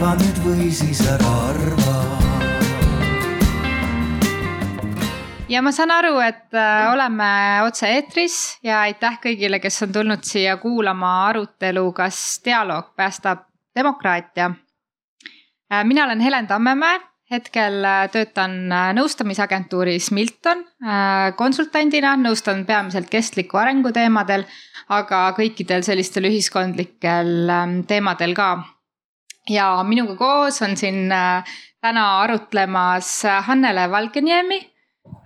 arva nüüd või siis ära arva ja ma saan aru, et äh, oleme otse-eetris ja aitäh kõigile, kes on tulnud siia kuulama arutelu, kas dialoog päästab demokraatia. Äh, mina olen Helen Tammemäe, hetkel äh, töötan nõustamisagentuuris Milton konsultandina, nõustan peamiselt kestliku arengu teemadel, aga kõikidel sellistel ühiskondlikel ähm, teemadel ka. Ja minuga koos on siin täna arutlemas Hannele Valgeniemi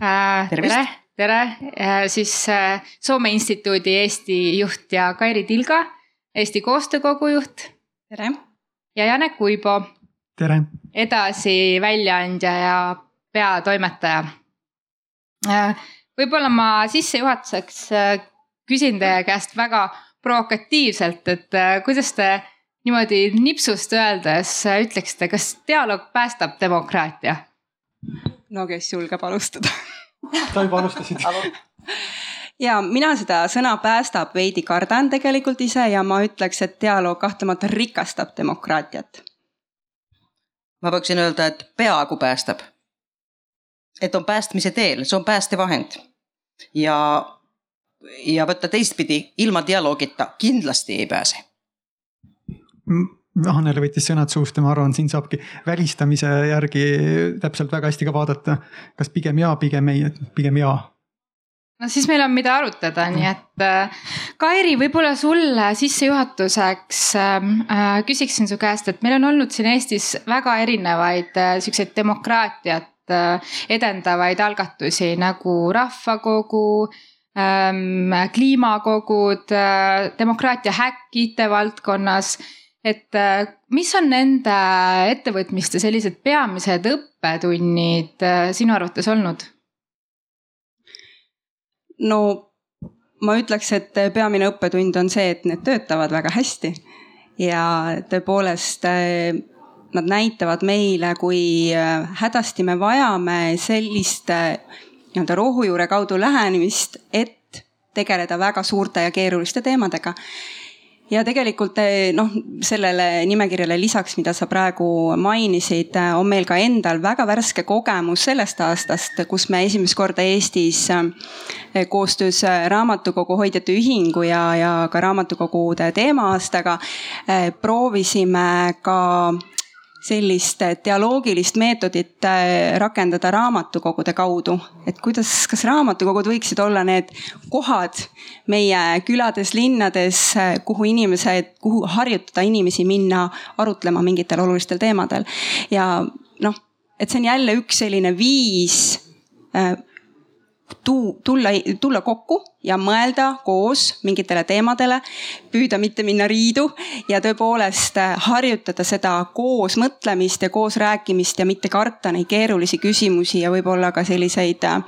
äh,. tere, tere äh,, siis äh, Soome Instituudi Eesti juht ja Kairi Tilga, Eesti Koostöökogu juht. tere. ja Janek Uibo. tere. edasi väljaandja ja peatoimetaja äh,. võib-olla ma sissejuhatuseks äh, küsin teie käest väga provokatiivselt, et äh, kuidas te niimoodi nipsust öeldes ütleksite, kas dialoog päästab demokraatia? no kes julgeb alustada sa juba alustasid ja mina seda sõna päästab veidi kardan tegelikult ise ja ma ütleks, et dialoog kahtlemata rikastab demokraatiat. ma võiksin öelda, et peaaegu päästab. et on päästmise teel, see on päästevahend. ja, ja võtta teistpidi, ilma dialoogita kindlasti ei pääse Annele võttis sõnad suust ja ma arvan, siin saabki välistamise järgi täpselt väga hästi ka vaadata, kas pigem jaa, pigem ei, pigem jaa. No siis meil on, mida arutada, nii et äh, Kairi, võib-olla sulle sissejuhatuseks ähm, äh, küsiksin su käest, et meil on olnud siin Eestis väga erinevaid äh, siukseid demokraatiat edendavaid algatusi nagu rahvakogu ähm,, kliimakogud demokraatia häkk IT-valdkonnas et äh, mis on nende ettevõtmiste sellised peamised õppetunnid äh, sinu arvates olnud? no ma ütleks, et peamine õppetund on see, et need töötavad väga hästi ja tõepoolest äh, nad näitavad meile, kui hädasti me vajame sellist nii-öelda rohujuure kaudu lähenemist, et tegeleda väga suurte ja keeruliste teemadega ja tegelikult eh, noh, sellele nimekirjale lisaks, mida sa praegu mainisid, eh, on meil ka endal väga värske kogemus sellest aastast, kus me esimest korda Eestis eh, koostöös Raamatukogu Hoidjate Ühingu ja, ja ka raamatukogude teema-aastaga proovisime ka sellist dialoogilist meetodit äh, rakendada raamatukogude kaudu. et kuidas, kas raamatukogud võiksid olla need kohad meie külades, linnades, äh, kuhu inimesed, kuhu harjutada inimesi minna arutlema mingitel olulistel teemadel. ja noh, et see on jälle üks selline viis tuu-, tulla, tulla kokku ja mõelda koos mingitele teemadele, püüda mitte minna riidu ja tõepoolest äh, harjutada seda koos mõtlemist ja koos rääkimist ja mitte karta neid keerulisi küsimusi ja võib-olla ka selliseid äh,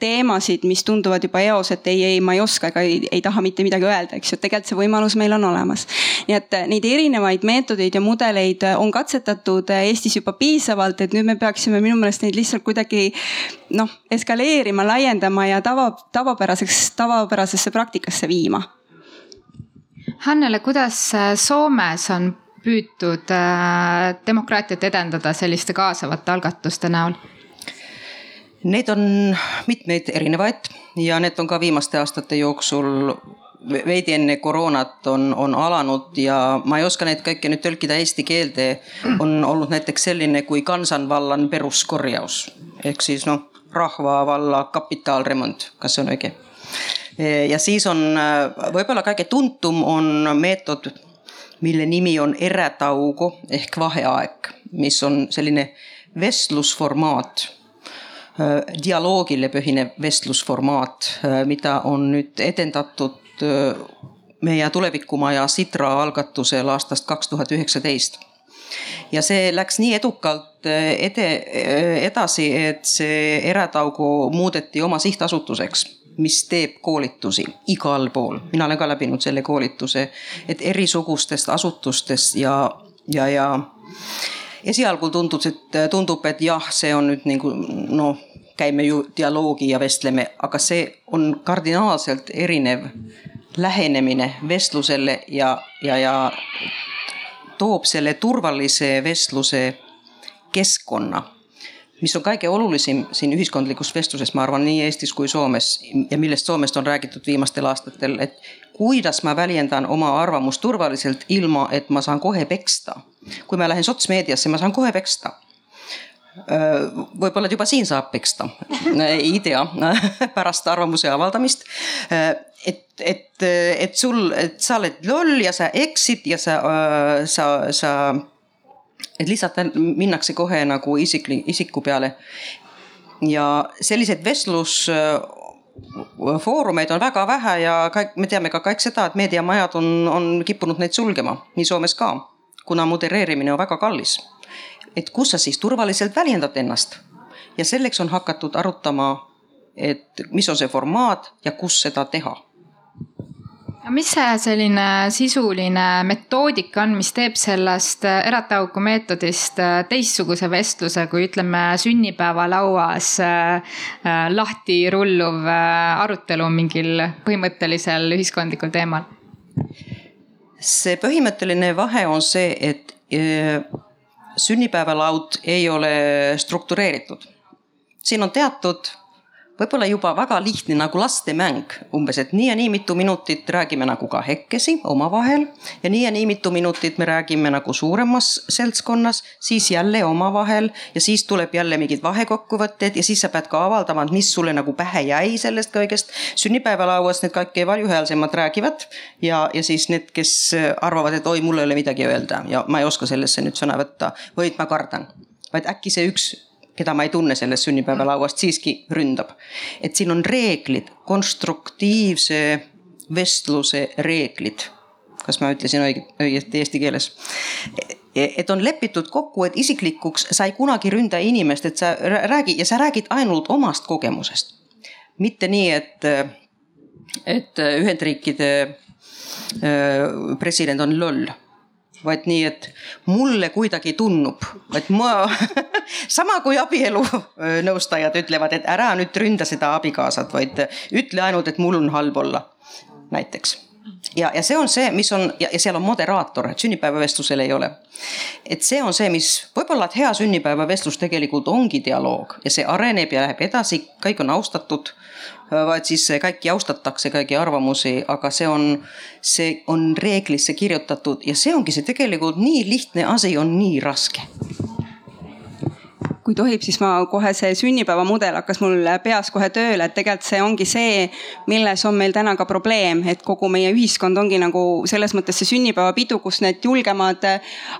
teemasid, mis tunduvad juba eos, et ei, ei, ma ei oska ega ei, ei taha mitte midagi öelda, eks ju, et tegelikult see võimalus meil on olemas. nii et äh, neid erinevaid meetodeid ja mudeleid on katsetatud Eestis juba piisavalt, et nüüd me peaksime minu meelest neid lihtsalt kuidagi noh, eskaleerima, laiendama ja tava, tavapäraseks, tavapärasesse praktikasse viima. Hannele, kuidas äh, Soomes on püütud äh, demokraatiat edendada selliste kaasavate algatuste näol? Need on mitmeid erinevaid ja need on ka viimaste aastate jooksul veidi enne koroonat on, on alanud ja ma ei oska neid kõiki nüüd tõlkida eesti keelde. on olnud näiteks selline kui Kansanvallan peruskorjaus ehk siis noh, rahva valla kapitaalremont, kas see on õige? Ja siis on võib-olla kõige tuntum on meetod, mille nimi on eretaugu ehk vaheaeg, mis on selline vestlusformaat dialoogile põhinev vestlusformaat, mida on nüüd edendatud meie Tulevikumaja Sidra algatusel aastast kaks tuhat üheksateist. Ja see läks nii edukalt eh, ede, eh, edasi, et see Eretaugu muudeti oma sihtasutuseks mis teeb koolitusi igal pool, mina olen ka läbinud selle koolituse, et erisugustest asutustest ja, ja, ja esialgu tundub, et tundub, et jah, see on nüüd nagu noh, käime ju dialoogi ja vestleme, aga see on kardinaalselt erinev lähenemine vestlusele ja, ja, ja toob selle turvalise vestluse keskkonna mis on kõige olulisem siin ühiskondlikus vestluses, ma arvan, nii Eestis kui Soomes ja millest Soomest on räägitud viimastel aastatel, et kuidas ma väljendan oma arvamust turvaliselt, ilma et ma saan kohe peksta. kui ma lähen sotsmeediasse, ma saan kohe peksta võib-olla juba siin saab peksta, ei tea, pärast arvamuse avaldamist. et, et, et sul, et sa oled loll ja sa eksid ja sa, sa, sa, et lihtsalt minnakse kohe nagu isikli, isiku peale. ja selliseid vestlus foorumeid on väga vähe ja kõik, me teame ka kõik seda, et meediamajad on, on kippunud neid sulgema, nii Soomes ka, kuna modereerimine on väga kallis. et kus sa siis turvaliselt väljendad ennast ja selleks on hakatud arutama, et mis on see formaat ja kus seda teha mis see selline sisuline metoodika on, mis teeb sellest äh, eratauku meetodist äh, teistsuguse vestluse, kui ütleme sünnipäevalauas äh, lahti rulluv arutelu mingil põhimõttelisel ühiskondlikul teemal? see põhimõtteline vahe on see, et sünnipäevalaud ei ole struktureeritud. siin on teatud võib-olla juba väga lihtne nagu lastemäng, umbes, et nii ja nii mitu minutit räägime nagu kahekesi omavahel ja nii ja nii mitu minutit me räägime nagu suuremas seltskonnas, siis jälle omavahel ja siis tuleb jälle mingid vahekokkuvõtted ja siis sa pead ka avaldama, et mis sulle nagu pähe jäi sellest kõigest. sünnipäevalauas need kõik valjuhäälsemad räägivad ja, ja siis need, kes arvavad, et oi, mul ei ole midagi öelda ja ma ei oska sellesse nüüd sõna võtta või et ma kardan vaid äkki see üks keda ma ei tunne sellest sünnipäevalauast, siiski ründab. et siin on reeglid, konstruktiivse vestluse reeglid. kas ma ütlesin õige, õieti eesti keeles? et on lepitud kokku, et isiklikuks sa ei kunagi ründa inimest, et sa räägi ja sa räägid ainult omast kogemusest. mitte nii, et, et Ühendriikide äh, president on loll vaid nii, et mulle kuidagi tundub, et ma sama kui abielunõustajad ütlevad, et ära nüüd ründa seda abikaasat, vaid ütle ainult, et mul on halb olla, näiteks ja, ja see on see, mis on ja, ja seal on moderaator, et sünnipäevavestlusel ei ole. et see on see, mis võib-olla, et hea sünnipäevavestlus tegelikult ongi dialoog ja see areneb ja läheb edasi, kõik on austatud vaid siis kõiki austatakse, kõigi arvamusi, aga see on, see on reeglisse kirjutatud ja see ongi see tegelikult nii lihtne asi on nii raske kui tohib, siis ma kohe see sünnipäevamudel hakkas mul peas kohe tööle, et tegelikult see ongi see, milles on meil täna ka probleem, et kogu meie ühiskond ongi nagu selles mõttes see sünnipäevapidu, kus need julgemad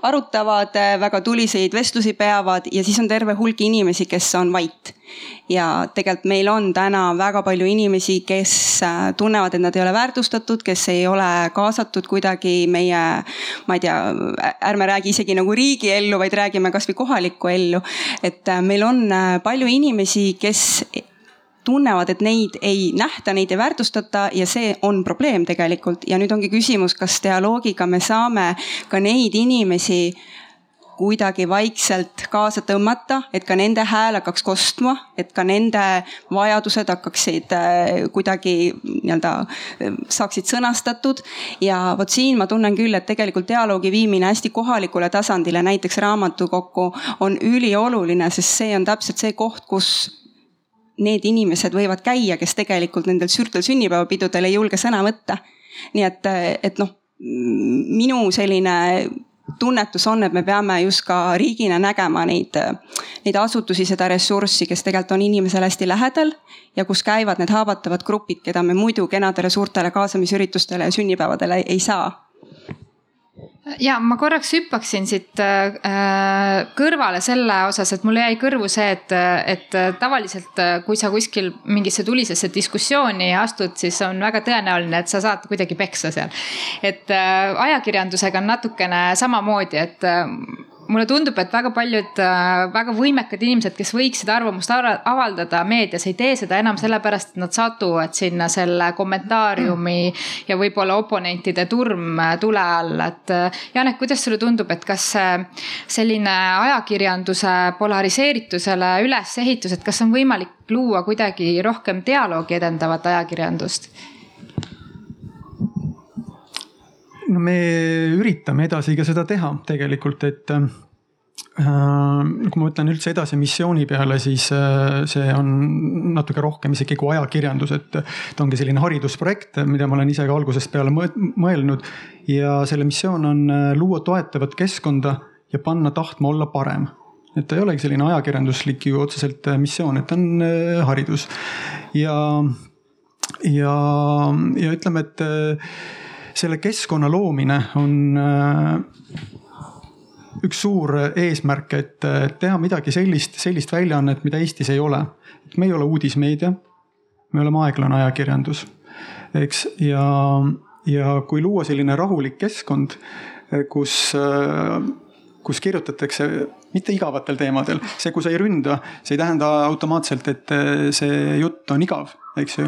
arutavad, väga tuliseid vestlusi peavad ja siis on terve hulk inimesi, kes on vait ja tegelikult meil on täna väga palju inimesi, kes äh, tunnevad, et nad ei ole väärtustatud, kes ei ole kaasatud kuidagi meie, ma ei tea, ärme räägi isegi nagu riigiellu, vaid räägime kasvõi kohalikku ellu. et äh, meil on äh, palju inimesi, kes tunnevad, et neid ei nähta, neid ei väärtustata ja see on probleem tegelikult ja nüüd ongi küsimus, kas dialoogiga me saame ka neid inimesi kuidagi vaikselt kaasa tõmmata, et ka nende hääl hakkaks kostma, et ka nende vajadused hakkaksid äh, kuidagi nii-öelda äh, saaksid sõnastatud. ja vot siin ma tunnen küll, et tegelikult dialoogi viimine hästi kohalikule tasandile, näiteks raamatukokku on ülioluline, sest see on täpselt see koht, kus need inimesed võivad käia, kes tegelikult nendel suurtel sünnipäevapidudel ei julge sõna võtta. nii et, et noh, minu selline tunnetus on, et me peame just ka riigina nägema neid, neid asutusi, seda ressurssi, kes tegelikult on inimesele hästi lähedal ja kus käivad need haavatavad grupid, keda me muidu kenadele suurtele kaasamisüritustele ja sünnipäevadele ei saa ja ma korraks hüppaksin siit äh, kõrvale selle osas, et mulle jäi kõrvu see, et, et tavaliselt, kui sa kuskil mingisse tulisesse diskussiooni astud, siis on väga tõenäoline, et sa saad kuidagi peksa seal. et äh, ajakirjandusega on natukene samamoodi, et äh, mulle tundub, et väga paljud äh, väga võimekad inimesed, kes võiksid arvamust avaldada meedias, ei tee seda enam sellepärast, et nad satuvad sinna selle kommentaariumi ja võib-olla oponentide turm äh, tule all, et. Äh, Janek, kuidas sulle tundub, et kas selline ajakirjanduse polariseeritusele ülesehitus, et kas on võimalik luua kuidagi rohkem dialoogi edendavat ajakirjandust? no me üritame edasi ka seda teha tegelikult, et äh, kui ma mõtlen üldse edasi missiooni peale, siis äh, see on natuke rohkem isegi kui ajakirjandus, et ta ongi selline haridusprojekt, mida ma olen ise ka algusest peale mõelnud. ja selle missioon on äh, luua toetavat keskkonda ja panna tahtma olla parem et ta ei olegi selline ajakirjanduslik ju otseselt missioon, et ta on haridus ja, ja, ja ütleme, et selle keskkonna loomine on äh, üks suur eesmärk, et teha midagi sellist, sellist väljaannet, mida Eestis ei ole. et me ei ole uudismeedia, me oleme aeglane ajakirjandus, eks, ja, ja kui luua selline rahulik keskkond, kus äh, kus kirjutatakse mitte igavatel teemadel. see, kui sa ei ründa, see ei tähenda automaatselt, et eh, see jutt on igav, eks ju.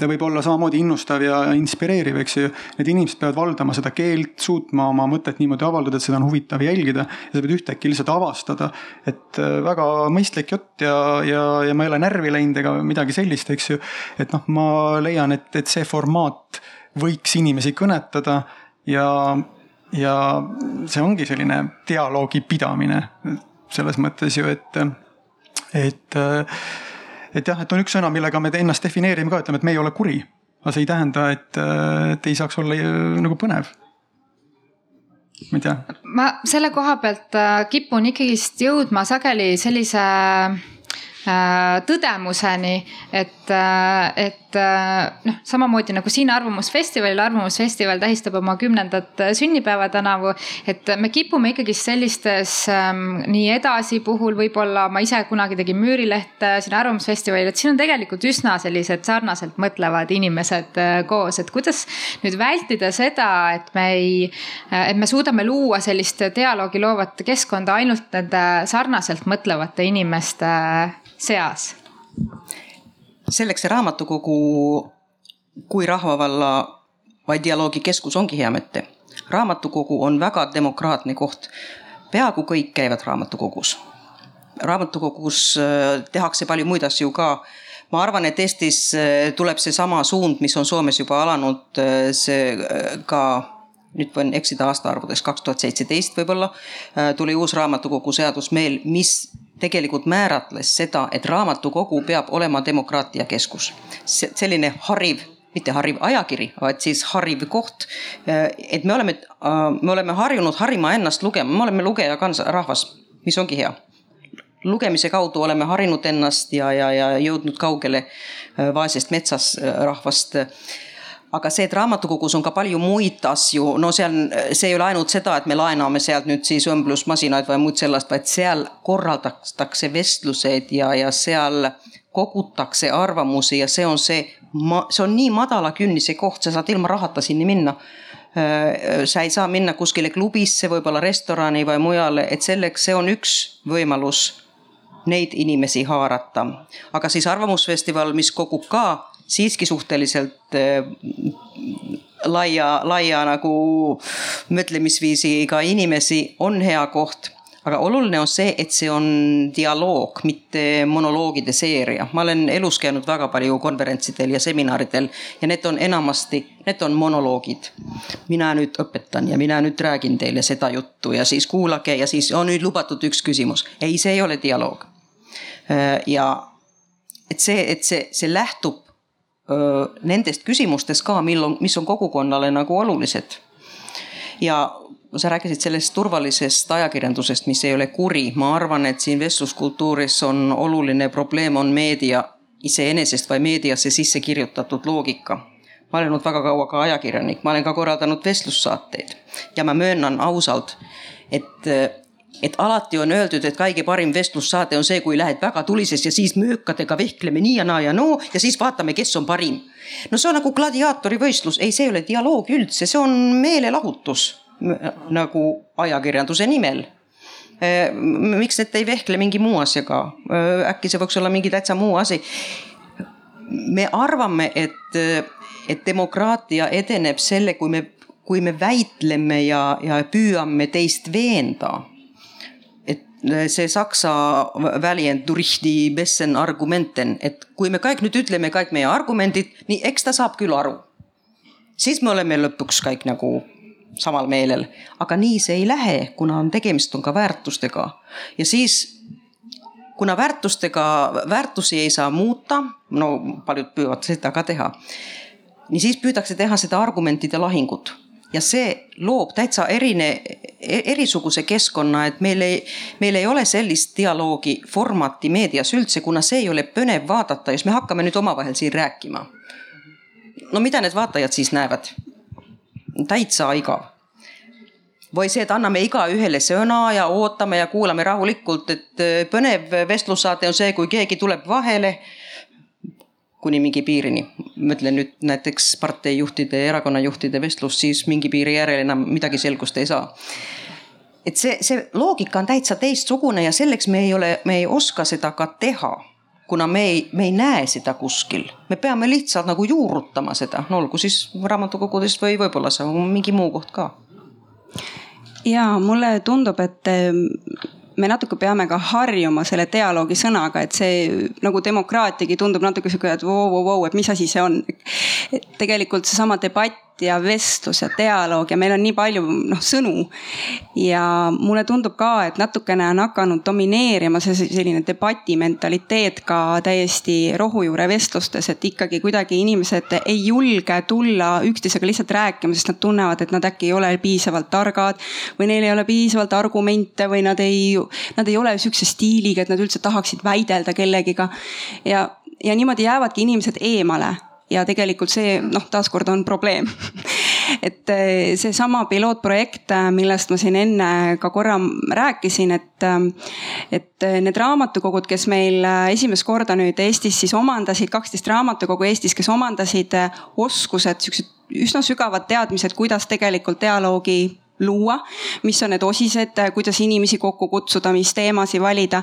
ta võib olla samamoodi innustav ja inspireeriv, eks ju. Need inimesed peavad valdama seda keelt, suutma oma mõtet niimoodi avaldada, et seda on huvitav jälgida. ja sa pead ühtäkki lihtsalt avastada, et eh, väga mõistlik jutt ja, ja, ja ma ei ole närvi läinud ega midagi sellist, eks ju. et noh, ma leian, et, et see formaat võiks inimesi kõnetada ja ja see ongi selline dialoogi pidamine selles mõttes ju, et, et, et jah, et on üks sõna, millega me ennast defineerime ka, ütleme, et me ei ole kuri. aga see ei tähenda, et, et ei saaks olla nagu põnev ma ei tea. ma selle koha pealt äh, kipun ikkagist jõudma sageli sellise Äh, tõdemuseni, et, äh, et äh, noh, samamoodi nagu siin Arvamusfestivalil, Arvamusfestival tähistab oma kümnendat sünnipäeva tänavu. et me kipume ikkagi sellistes ähm, nii edasi puhul, võib-olla ma ise kunagi tegin müürilehte siin Arvamusfestivalil, et siin on tegelikult üsna sellised sarnaselt mõtlevad inimesed koos, et kuidas nüüd vältida seda, et me ei, et me suudame luua sellist dialoogi loovat keskkonda ainult nende sarnaselt mõtlevate inimeste seas? Selleks see raamatukogu kui Rahvavalla vaid dialoogikeskus ongi hea mõte. raamatukogu on väga demokraatne koht. peaaegu kõik käivad raamatukogus. raamatukogus äh, tehakse palju muid asju ka ma arvan, et Eestis äh, tuleb seesama suund, mis on Soomes juba alanud, äh, see ka nüüd võin eksida aastaarvudes, kaks tuhat seitseteist võib-olla tuli uus raamatukogu seadus meil, mis tegelikult määratles seda, et raamatukogu peab olema demokraatia keskus. selline hariv mitte hariv ajakiri, vaid siis hariv koht. et me oleme, me oleme harjunud harima ennast lugema, me oleme lugeja kansa, rahvas, mis ongi hea. lugemise kaudu oleme harinud ennast ja, ja, ja jõudnud kaugele vaesest metsas rahvast aga see, et raamatukogus on ka palju muid asju, no seal, see ei ole ainult seda, et me laename sealt nüüd siis õmblusmasinaid või muud sellist, vaid seal korraldatakse vestlused ja, ja seal kogutakse arvamusi ja see on see, see on nii madala künnise koht, sa saad ilma rahata sinna minna sa ei saa minna kuskile klubisse, võib-olla restorani või mujale, et selleks, see on üks võimalus neid inimesi haarata. aga siis Arvamusfestival, mis kogub ka siiski suhteliselt äh, laia, laia nagu mõtlemisviisiga inimesi, on hea koht aga oluline on see, et see on dialoog, mitte monoloogide seeria. ma olen elus käinud väga palju konverentsidel ja seminaridel ja need on enamasti, need on monoloogid. mina nüüd õpetan ja mina nüüd räägin teile seda juttu ja siis kuulake ja siis on nüüd lubatud üks küsimus. ei, see ei ole dialoog. Äh, ja et see, et see, see lähtub nendest küsimustest ka, mil on, mis on kogukonnale nagu olulised. ja sa rääkisid sellest turvalisest ajakirjandusest, mis ei ole kuri, ma arvan, et siin vestluskultuuris on oluline probleem, on meedia iseenesest või meediasse sisse kirjutatud loogika. ma olen olnud väga kaua ka ajakirjanik, ma olen ka korraldanud vestlussaateid ja ma möönan ausalt, et et alati on öeldud, et kõige parim vestlussaade on see, kui lähed väga tulises ja siis möökadega vehkleme nii ja naa ja noo ja siis vaatame, kes on parim. no see on nagu gladiaatori võistlus, ei, see ei ole dialoog üldse, see on meelelahutus nagu ajakirjanduse nimel. Miks need ei vehkle mingi muu asjaga, äkki see võiks olla mingi täitsa muu asi. me arvame, et, et demokraatia edeneb selle, kui me, kui me väitleme ja, ja püüame teist veenda see saksa väljend durch die besten argumenten, et kui me kõik nüüd ütleme kõik meie argumendid, nii eks ta saab küll aru. siis me oleme lõpuks kõik nagu samal meelel, aga nii see ei lähe, kuna on tegemist on ka väärtustega. Ja siis kuna väärtustega, väärtusi ei saa muuta, no paljud püüavad seda ka teha, nii siis püütakse teha seda argumentide lahingut ja see loob täitsa erine, erisuguse keskkonna, et meil ei, meil ei ole sellist dialoogi formaati meedias üldse, kuna see ei ole põnev vaadata, just me hakkame nüüd omavahel siin rääkima. no mida need vaatajad siis näevad? täitsa igav. või see, et anname igaühele sõna ja ootame ja kuulame rahulikult, et põnev vestlussaade on see, kui keegi tuleb vahele kuni mingi piirini. ma ütlen nüüd näiteks parteijuhtide, erakonnajuhtide vestlust, siis mingi piiri järel enam midagi selgust ei saa. et see, see loogika on täitsa teistsugune ja selleks me ei ole, me ei oska seda ka teha kuna me ei, me ei näe seda kuskil, me peame lihtsalt nagu juurutama seda, no olgu siis raamatukogudest või võib-olla see on mingi muu koht ka. ja mulle tundub, et me natuke peame ka harjuma selle dialoogi sõnaga, et see nagu demokraatiagi tundub natuke sihuke, et vau, vau, vau, et mis asi see on. tegelikult seesama debatt ja vestlus ja dialoog ja meil on nii palju noh sõnu. ja mulle tundub ka, et natukene on hakanud domineerima see selline debati mentaliteet ka täiesti rohujuure vestlustes, et ikkagi kuidagi inimesed ei julge tulla üksteisega lihtsalt rääkima, sest nad tunnevad, et nad äkki ei ole piisavalt targad. või neil ei ole piisavalt argumente või nad ei, nad ei ole sihukese stiiliga, et nad üldse tahaksid väidelda kellegiga. ja ja niimoodi jäävadki inimesed eemale ja tegelikult see noh, taaskord on probleem et eh, seesama pilootprojekt, eh, millest ma siin enne ka korra rääkisin, et, eh, et need raamatukogud, kes meil esimest korda nüüd Eestis siis omandasid, kaksteist raamatukogu Eestis, kes omandasid oskused, siuksed üsna sügavad teadmised, kuidas tegelikult dialoogi luua, mis on need osised, kuidas inimesi kokku kutsuda, mis teemasid valida.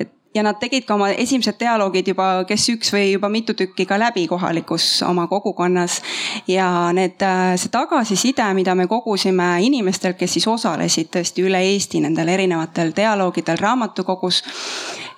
et ja nad tegid ka oma esimesed dialoogid juba, kes üks või juba mitu tükki ka läbi kohalikus oma kogukonnas. ja need, äh, see tagasiside, mida me kogusime inimestelt, kes siis osalesid tõesti üle Eesti nendel erinevatel dialoogidel raamatukogus.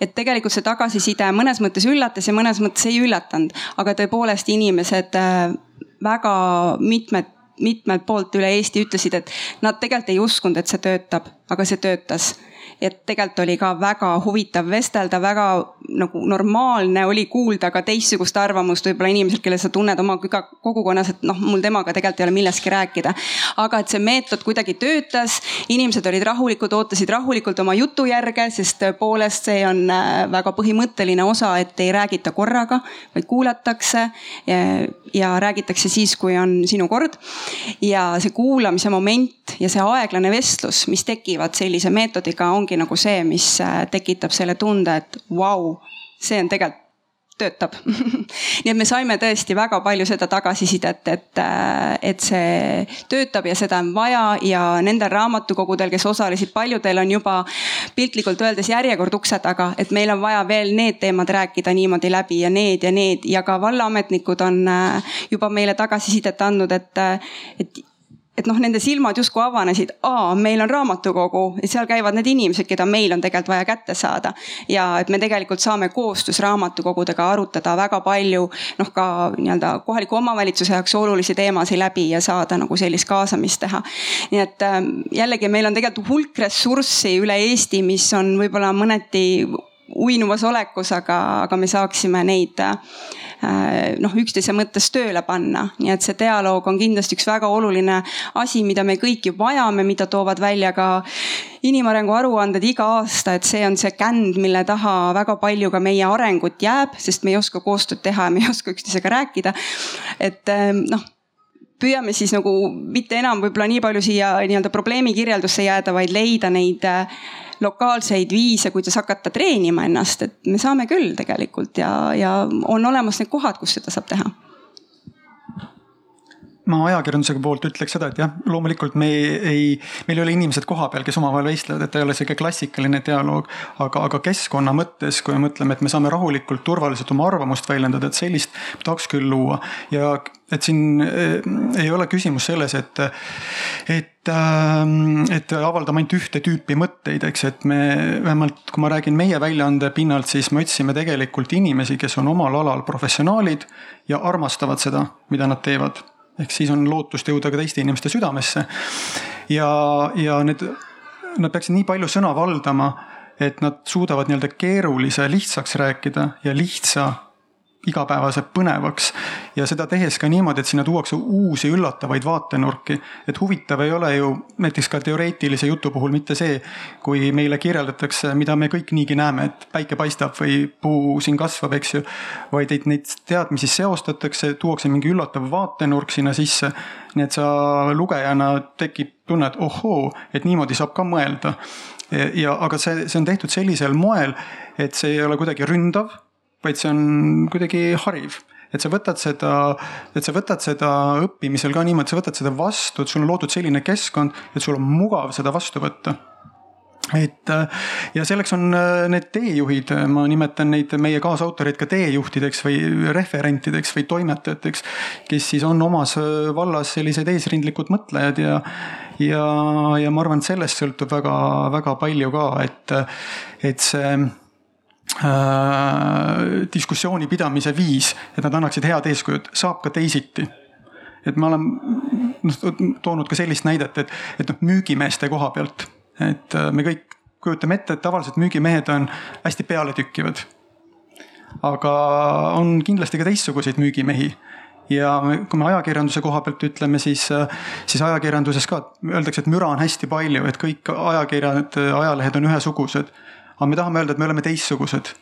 et tegelikult see tagasiside mõnes mõttes üllatas ja mõnes mõttes ei üllatanud, aga tõepoolest inimesed äh, väga mitmed mitmelt poolt üle Eesti ütlesid, et nad tegelikult ei uskunud, et see töötab, aga see töötas et tegelikult oli ka väga huvitav vestelda, väga nagu normaalne oli kuulda ka teistsugust arvamust võib-olla inimeselt, kelle sa tunned oma kogukonnas, et noh, mul temaga tegelikult ei ole millestki rääkida. aga et see meetod kuidagi töötas, inimesed olid rahulikud, ootasid rahulikult oma jutu järge, sest tõepoolest see on äh, väga põhimõtteline osa, et ei räägita korraga, vaid kuulatakse ja, ja räägitakse siis, kui on sinu kord. ja see kuulamise moment ja see aeglane vestlus, mis tekivad sellise meetodiga, ongi nagu see, mis äh, tekitab selle tunde, et vau, see on tegelikult töötab nii et me saime tõesti väga palju seda tagasisidet, et, äh, et see töötab ja seda on vaja ja nendel raamatukogudel, kes osalesid, paljudel on juba piltlikult öeldes järjekord ukse taga, et meil on vaja veel need teemad rääkida niimoodi läbi ja need ja need. Ja ka vallaametnikud on äh, juba meile tagasisidet andnud, et, et et noh, nende silmad justkui avanesid, aa, meil on raamatukogu, et seal käivad need inimesed, keda meil on tegelikult vaja kätte saada. ja et me tegelikult saame koostöös raamatukogudega arutada väga palju noh, ka nii-öelda kohaliku omavalitsuse jaoks olulisi teemasid läbi ja saada nagu sellist kaasamist teha. nii et ähm, jällegi meil on tegelikult hulk ressurssi üle Eesti, mis on võib-olla mõneti uinuvas olekus, aga, aga me saaksime neid äh, noh, üksteise mõttes tööle panna. nii et see dialoog on kindlasti üks väga oluline asi, mida me kõik ju vajame, mida toovad välja ka inimarengu aruanded iga aasta, et see on see känd, mille taha väga palju ka meie arengut jääb, sest me ei oska koostööd teha ja me ei oska üksteisega rääkida. et äh, noh püüame siis nagu mitte enam võib-olla nii palju siia nii-öelda probleemi kirjeldusse jääda, vaid leida neid äh, lokaalseid viise, kuidas hakata treenima ennast, et me saame küll tegelikult ja, ja on olemas need kohad, kus seda saab teha ma ajakirjanduse poolt ütleks seda, et jah, loomulikult me ei, ei, meil ei ole inimesed kohapeal, kes omavahel vestlevad, et ei ole sihuke klassikaline dialoog. aga, aga keskkonna mõttes, kui me mõtleme, et me saame rahulikult, turvaliselt oma arvamust väljendada, et sellist tahaks küll luua. ja et siin eh, ei ole küsimus selles, et, et, ähm, et avaldame ainult ühte tüüpi mõtteid, eks, et me vähemalt, kui ma räägin meie väljaande pinnalt, siis me otsime tegelikult inimesi, kes on omal alal professionaalid ja armastavad seda, mida nad teevad ehk siis on lootust jõuda ka teiste inimeste südamesse. ja, ja need, nad peaksid nii palju sõna valdama, et nad suudavad nii-öelda keerulise lihtsaks rääkida ja lihtsa igapäevase põnevaks ja seda tehes ka niimoodi, et sinna tuuakse uusi üllatavaid vaatenurki. et huvitav ei ole ju näiteks ka teoreetilise jutu puhul mitte see, kui meile kirjeldatakse, mida me kõik niigi näeme, et päike paistab või puu siin kasvab, eks ju. vaid et neid teadmisi seostatakse, tuuakse mingi üllatav vaatenurk sinna sisse. nii et sa lugejana tekib tunne, et ohoo, et niimoodi saab ka mõelda. ja aga see, see on tehtud sellisel moel, et see ei ole kuidagi ründav vaid see on kuidagi hariv. Et sa võtad seda, et sa võtad seda õppimisel ka niimoodi, sa võtad seda vastu, et sul on loodud selline keskkond, et sul on mugav seda vastu võtta. Et ja selleks on äh, need teejuhid, ma nimetan neid meie kaasautoreid ka teejuhtideks või referentideks või toimetajateks, kes siis on omas äh, vallas sellised eesrindlikud mõtlejad ja ja, ja ma arvan, et sellest sõltub väga-väga palju ka, et, et see Äh, diskussiooni pidamise viis, et nad annaksid head eeskujud, saab ka teisiti. et ma olen noh toonud ka sellist näidet, et, et noh müügimeeste koha pealt, et äh, me kõik kujutame ette, et tavaliselt müügimehed on hästi pealetükkivad. aga on kindlasti ka teistsuguseid müügimehi ja kui me ajakirjanduse koha pealt ütleme, siis, äh, siis ajakirjanduses ka öeldakse, et müra on hästi palju, et kõik ajakirjad, ajalehed on ühesugused aga me tahame öelda, et me oleme teistsugused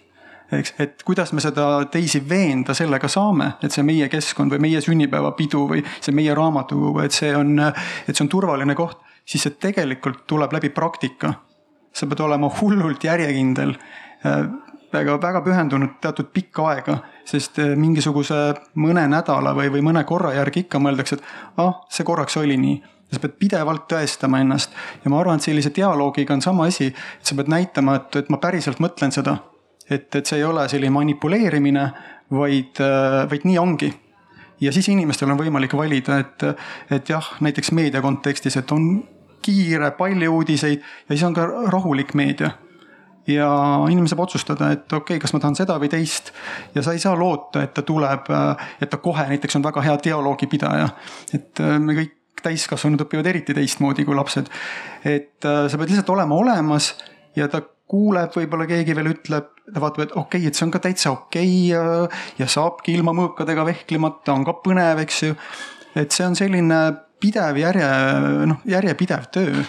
eks, et kuidas me seda teisi veenda sellega saame, et see meie keskkond või meie sünnipäevapidu või see meie raamatukogu, et see on, et see on turvaline koht, siis see tegelikult tuleb läbi praktika. sa pead olema hullult järjekindel, väga-väga pühendunud teatud pikka aega, sest mingisuguse mõne nädala või, või mõne korra järgi ikka mõeldakse, et ah, see korraks oli nii sa pead pidevalt tõestama ennast ja ma arvan, et sellise dialoogiga on sama asi, et sa pead näitama, et, et ma päriselt mõtlen seda. et, et see ei ole selline manipuleerimine, vaid, vaid nii ongi. ja siis inimestel on võimalik valida, et, et jah, näiteks meedia kontekstis, et on kiire, palju uudiseid ja siis on ka rahulik meedia ja inimene saab otsustada, et okei okay,, kas ma tahan seda või teist. ja sa ei saa loota, et ta tuleb, et ta kohe näiteks on väga hea dialoogipidaja. et me kõik täiskasvanud õpivad eriti teistmoodi kui lapsed. et äh, sa pead lihtsalt olema olemas ja ta kuuleb, võib-olla keegi veel ütleb, ta vaatab, et okei okay,, et see on ka täitsa okei okay ja, ja saabki ilma mõõkadega vehklemata, on ka põnev, eks ju. et see on selline pidev järje, noh järjepidev töö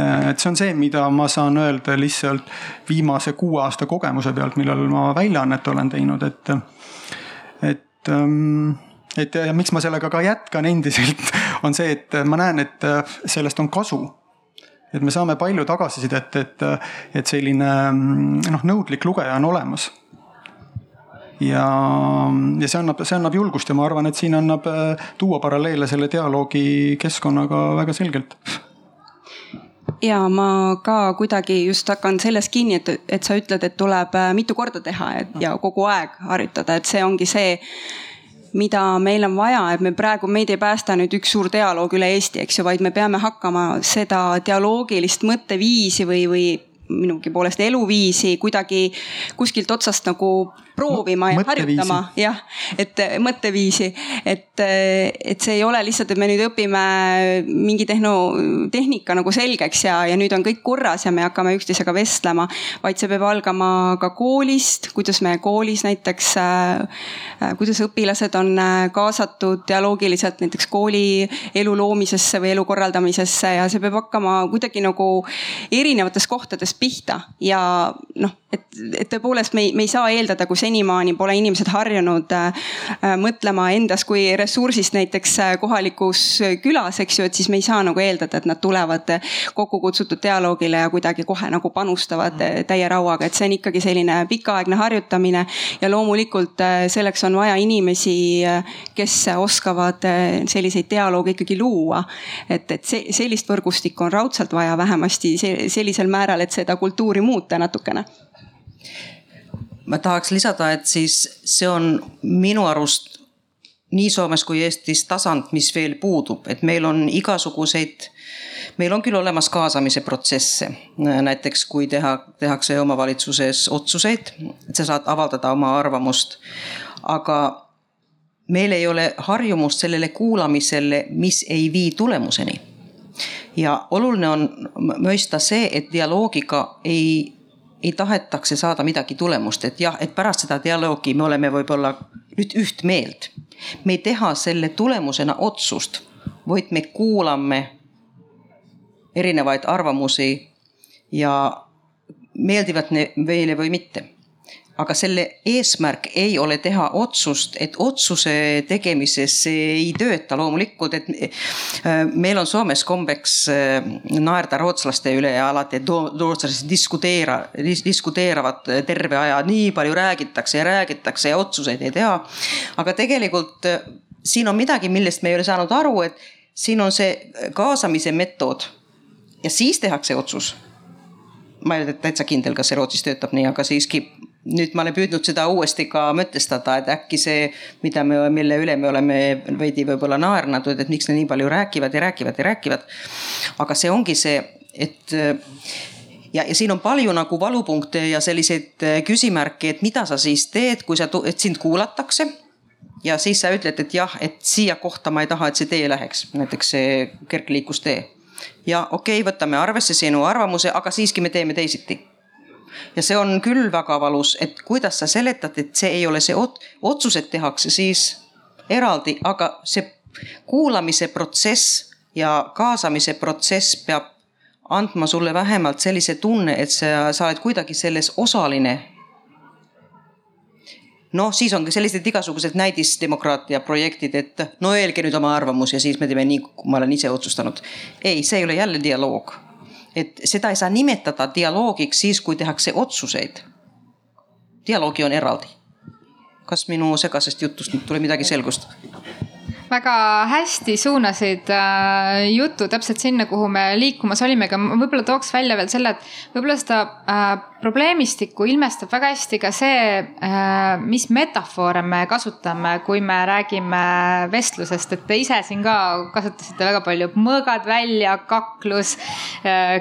et see on see, mida ma saan öelda lihtsalt viimase kuue aasta kogemuse pealt, millal ma väljaannet olen teinud, et, et ähm, et ja miks ma sellega ka jätkan endiselt, on see, et ma näen, et äh, sellest on kasu. et me saame palju tagasisidet, et, et selline mm, noh, nõudlik lugeja on olemas. ja, ja see annab, see annab julgust ja ma arvan, et siin annab äh, tuua paralleele selle dialoogi keskkonnaga väga selgelt ja ma ka kuidagi just hakkan sellest kinni, et, et sa ütled, et tuleb äh, mitu korda teha et, ja kogu aeg harjutada, et see ongi see mida meil on vaja, et me praegu, meid ei päästa nüüd üks suur dialoog üle Eesti, eks ju, vaid me peame hakkama seda dialoogilist mõtteviisi või, või minugi poolest eluviisi kuidagi kuskilt otsast nagu proovima ja harjutama, jah, et mõtteviisi, et, et see ei ole lihtsalt, et me nüüd õpime mingi tehno, tehnika nagu selgeks ja, ja nüüd on kõik korras ja me hakkame üksteisega vestlema. vaid see peab algama ka koolist, kuidas me koolis näiteks äh,, kuidas õpilased on kaasatud dialoogiliselt näiteks kooli elu loomisesse või elu korraldamisesse ja see peab hakkama kuidagi nagu erinevates kohtades pihta ja noh, et, et tõepoolest me ei, me ei saa eeldada, kui senimaani pole inimesed harjunud äh, mõtlema endas kui ressursist näiteks äh, kohalikus külas, eks ju, et siis me ei saa nagu eeldada, et nad tulevad kokku kutsutud dialoogile ja kuidagi kohe nagu panustavad äh, täie rauaga, et see on ikkagi selline pikaaegne harjutamine. ja loomulikult äh, selleks on vaja inimesi, äh, kes oskavad äh, selliseid dialoogi ikkagi luua. et, et see, sellist võrgustikku on raudselt vaja vähemasti sellisel määral, et seda kultuuri muuta natukene ma tahaks lisada, et siis see on minu arust nii Soomes kui Eestis tasand, mis veel puudub, et meil on igasuguseid, meil on küll olemas kaasamise protsesse. näiteks kui teha, tehakse omavalitsuses otsuseid, et sa saad avaldada oma arvamust. aga meil ei ole harjumust sellele kuulamisele, mis ei vii tulemuseni. ja oluline on mõista see, et dialoogiga ei, ei tahetakse saada midagi tulemust, et jah, et pärast seda dialoogi me oleme võib-olla nüüd üht meelt. me ei teha selle tulemusena otsust, vaid me kuulame erinevaid arvamusi ja meeldivad meile või mitte aga selle eesmärk ei ole teha otsust, et otsuse tegemises see ei tööta. Loomulikult, et äh, meil on Soomes kombeks äh, naerda rootslaste üle ja alati, rootslased diskuteera, diskuteeravad terve aja, nii palju räägitakse ja räägitakse ja otsuseid ei tea. aga tegelikult äh, siin on midagi, millest me ei ole saanud aru, et siin on see kaasamise metood. Ja siis tehakse otsus. Ma ei ole täitsa kindel, kas see Rootsis töötab nii, aga siiski nüüd ma olen püüdnud seda uuesti ka mõtestada, et äkki see, mida me, mille üle me oleme veidi võib-olla naernud, et miks nad nii palju räägivad ja räägivad ja räägivad. aga see ongi see, et ja, ja siin on palju nagu valupunkte ja selliseid küsimärke, et mida sa siis teed, kui sa, et sind kuulatakse ja siis sa ütled, et jah, et siia kohta ma ei taha, et see tee läheks, näiteks see kergliiklustee. ja okei okay,, võtame arvesse sinu arvamuse, aga siiski me teeme teisiti ja see on küll väga valus, et kuidas sa seletad, et see ei ole see ot-, otsused tehakse siis eraldi, aga see kuulamise protsess ja kaasamise protsess peab andma sulle vähemalt sellise tunne, et sa, sa oled kuidagi selles osaline noh, siis on ka sellised igasugused näidisdemokraatia projektid, et no öelge nüüd oma arvamus ja siis me teeme nii, kui ma olen ise otsustanud. ei, see ei ole jälle dialoog et seda ei saa nimetada dialoogiks siis, kui tehakse otsuseid. dialoogi on eraldi. kas minu segasest jutust nüüd tuli midagi selgust? Väga hästi suunasid äh, jutu täpselt sinna, kuhu me liikumas olime, aga ma võib-olla tooks välja veel selle, et võib-olla seda äh, probleemistikku ilmestab väga hästi ka see, äh, mis metafoore me kasutame, kui me räägime vestlusest, et te ise siin ka kasutasite väga palju mõõgad välja, kaklus,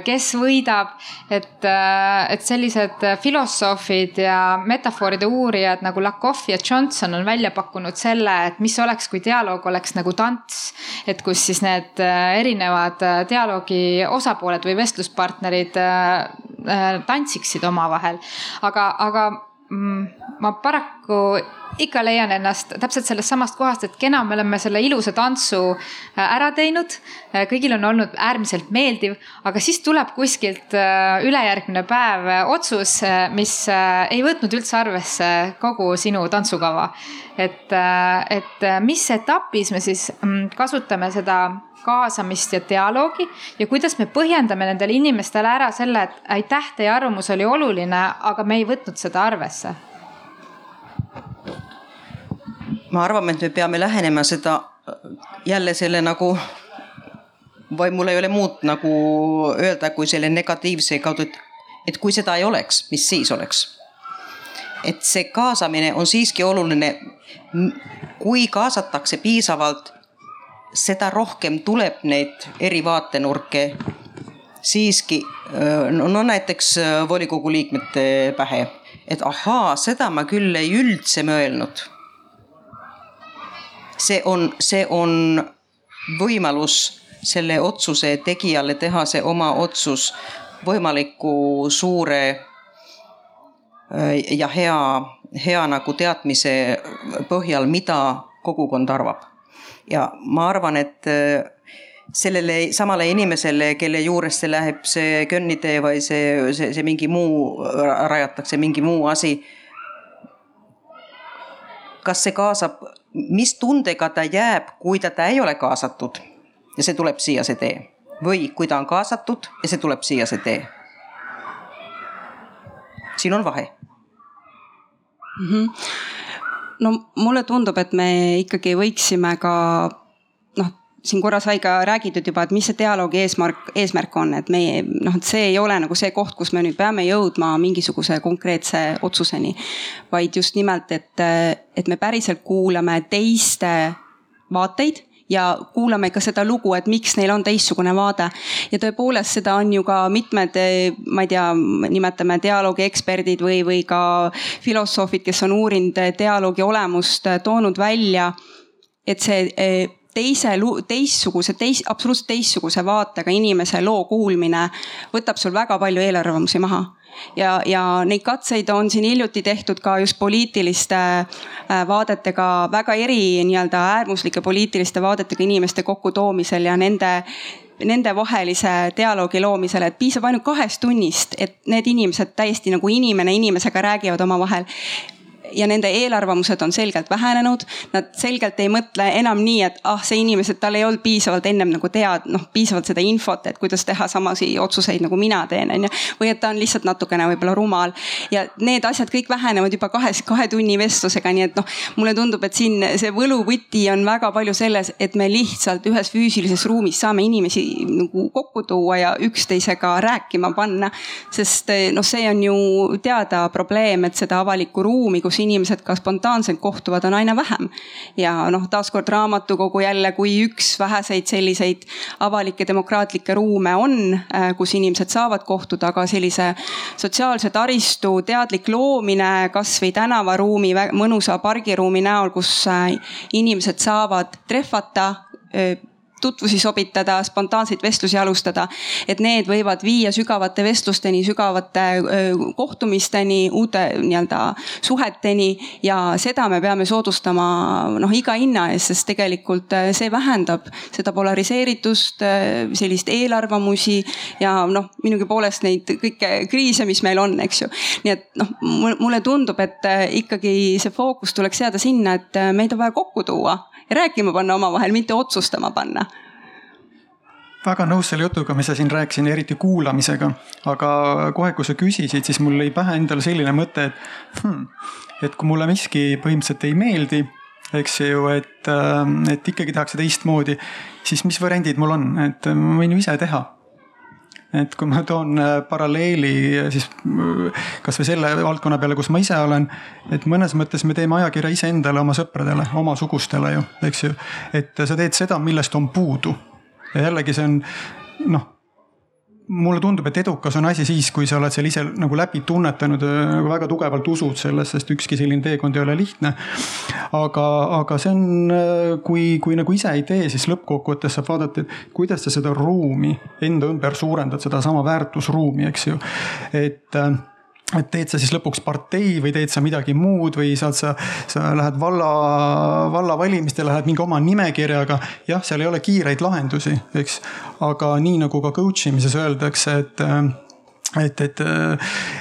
kes võidab. et, et sellised filosoofid ja metafooride uurijad nagu Lakoff ja Johnson on välja pakkunud selle, et mis oleks, kui dialoog oleks nagu tants. et kus siis need erinevad dialoogi osapooled või vestluspartnerid tantsiksid omavahel. aga, aga mm, ma paraku ikka leian ennast täpselt sellest samast kohast, et kena, me oleme selle ilusa tantsu äh, ära teinud. Äh, kõigil on olnud äärmiselt meeldiv, aga siis tuleb kuskilt äh, ülejärgmine päev otsus, mis ei võtnud üldse arvesse kogu sinu tantsukava. et, et mis etapis me siis mm, kasutame seda kaasamist ja dialoogi ja kuidas me põhjendame nendele inimestele ära selle, et aitäh, teie arvamus oli oluline, aga me ei võtnud seda arvesse ma arvan, et me peame lähenema seda jälle selle nagu või mul ei ole muud nagu öelda, kui selle negatiivse kaudu, et, et kui seda ei oleks, mis siis oleks? et see kaasamine on siiski oluline. kui kaasatakse piisavalt, seda rohkem tuleb neid eri vaatenurke siiski no, näiteks volikogu liikmete pähe, et ahaa, seda ma küll ei üldse mõelnud see on, see on võimalus selle otsuse tegijale teha see oma otsus võimaliku suure äh, ja hea, hea nagu teadmise põhjal, mida kogukond arvab. ja ma arvan, et äh, sellele samale inimesele, kelle juures see läheb, see kõnnitee või see, see, see mingi muu, rajatakse mingi muu asi. kas see kaasab mis tundega ta jääb, kui teda ei ole kaasatud ja see tuleb siia, see tee. või kui ta on kaasatud ja see tuleb siia, see tee. siin on vahe mm. -hmm. no mulle tundub, et me ikkagi võiksime ka noh, siin korra sai ka räägitud juba, et mis see dialoogi eesmärk, eesmärk on, et meie noh, et see ei ole nagu see koht, kus me nüüd peame jõudma mingisuguse konkreetse otsuseni. vaid just nimelt, et, et me päriselt kuulame teiste vaateid ja kuulame ka seda lugu, et miks neil on teistsugune vaade. ja tõepoolest, seda on ju ka mitmed, ma ei tea, nimetame dialoogi eksperdid või, või ka filosoofid, kes on uurinud dialoogi olemust, toonud välja et see eh, teise, teistsuguse, teis-, absoluutselt teistsuguse vaatega inimese loo kuulmine võtab sul väga palju eelarvamusi maha. Ja, ja neid katseid on siin hiljuti tehtud ka just poliitiliste äh, vaadetega, väga eri nii-öelda äärmuslike poliitiliste vaadetega inimeste kokkutoomisel ja nende nende vahelise dialoogi loomisel, et piisab ainult kahest tunnist, et need inimesed täiesti nagu inimene inimesega räägivad omavahel ja nende eelarvamused on selgelt vähenenud. Nad selgelt ei mõtle enam nii, et ah, see inimesed, tal ei olnud piisavalt ennem nagu tead, noh piisavalt seda infot, et kuidas teha samasi otsuseid nagu mina teen, on ju. või et ta on lihtsalt natukene võib-olla rumal ja need asjad kõik vähenevad juba kahes, kahe tunni vestlusega, nii et noh, mulle tundub, et siin see võluvõti on väga palju selles, et me lihtsalt ühes füüsilises ruumis saame inimesi nagu kokku tuua ja üksteisega rääkima panna. sest noh, see on ju teada probleem, et seda avalikku ruumi, kus inimesed ka spontaanselt kohtuvad, on aina vähem. ja noh, taaskord raamatukogu jälle kui üks väheseid selliseid avalikke demokraatlikke ruume on, äh, kus inimesed saavad kohtuda, aga sellise sotsiaalse taristu teadlik loomine kasvõi tänavaruumi, mõnusa pargiruumi näol, kus äh, inimesed saavad trehvata tutvusi sobitada, spontaanseid vestlusi alustada. et need võivad viia sügavate vestlusteni, sügavate kohtumisteni, uute nii-öelda suheteni ja seda me peame soodustama noh, iga hinna eest, sest tegelikult see vähendab seda polariseeritust, sellist eelarvamusi ja noh, minugi poolest neid kõiki kriise, mis meil on, eks ju. nii et noh, mulle tundub, et ikkagi see fookus tuleks seada sinna, et meid on vaja kokku tuua ja rääkima panna omavahel, mitte otsustama panna väga nõus selle jutuga, mis sa siin rääkisid, eriti kuulamisega. aga kohe, kui sa küsisid, siis mul lõi pähe endale selline mõte, et hmm, et kui mulle miski põhimõtteliselt ei meeldi, eks ju, et, äh, et ikkagi tehakse teistmoodi, siis mis variandid mul on, et ma võin ju ise teha et kui ma toon äh, paralleeli siis äh, kasvõi selle valdkonna peale, kus ma ise olen, et mõnes mõttes me teeme ajakirja iseendale, oma sõpradele, oma sugustele ju, eks ju. et sa teed seda, millest on puudu ja jällegi see on noh mulle tundub, et edukas on asi siis, kui sa oled seal ise nagu läbi tunnetanud, nagu väga tugevalt usud selles, sest ükski selline teekond ei ole lihtne. aga, aga see on, kui, kui nagu ise ei tee, siis lõppkokkuvõttes saab vaadata, et kuidas sa seda ruumi enda ümber suurendad, sedasama väärtusruumi, eks ju. et et teed sa siis lõpuks partei või teed sa midagi muud või saad sa, sa lähed valla, vallavalimistele, lähed mingi oma nimekirjaga. jah, seal ei ole kiireid lahendusi, eks, aga nii nagu ka coach imises öeldakse, et et, et,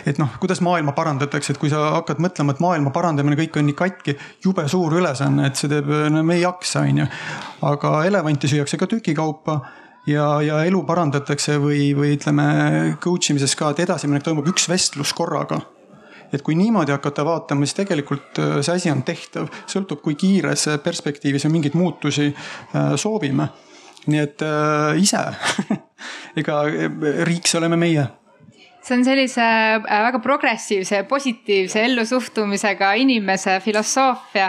et noh, kuidas maailma parandatakse, et kui sa hakkad mõtlema, et maailma parandamine, kõik on nii katki, jube suur ülesanne, et see teeb, no me ei jaksa, on ju. aga elevanti süüakse ka tükikaupa ja, ja elu parandatakse või, või ütleme coach imises ka, et edasiminek toimub üks vestlus korraga et kui niimoodi hakata vaatama, siis tegelikult äh, see asi on tehtav, sõltub, kui kiires perspektiivis me mingeid muutusi äh, soovime. nii et äh, ise ega riik, see oleme meie see on sellise väga progressiivse, positiivse ellusuhtumisega inimese filosoofia.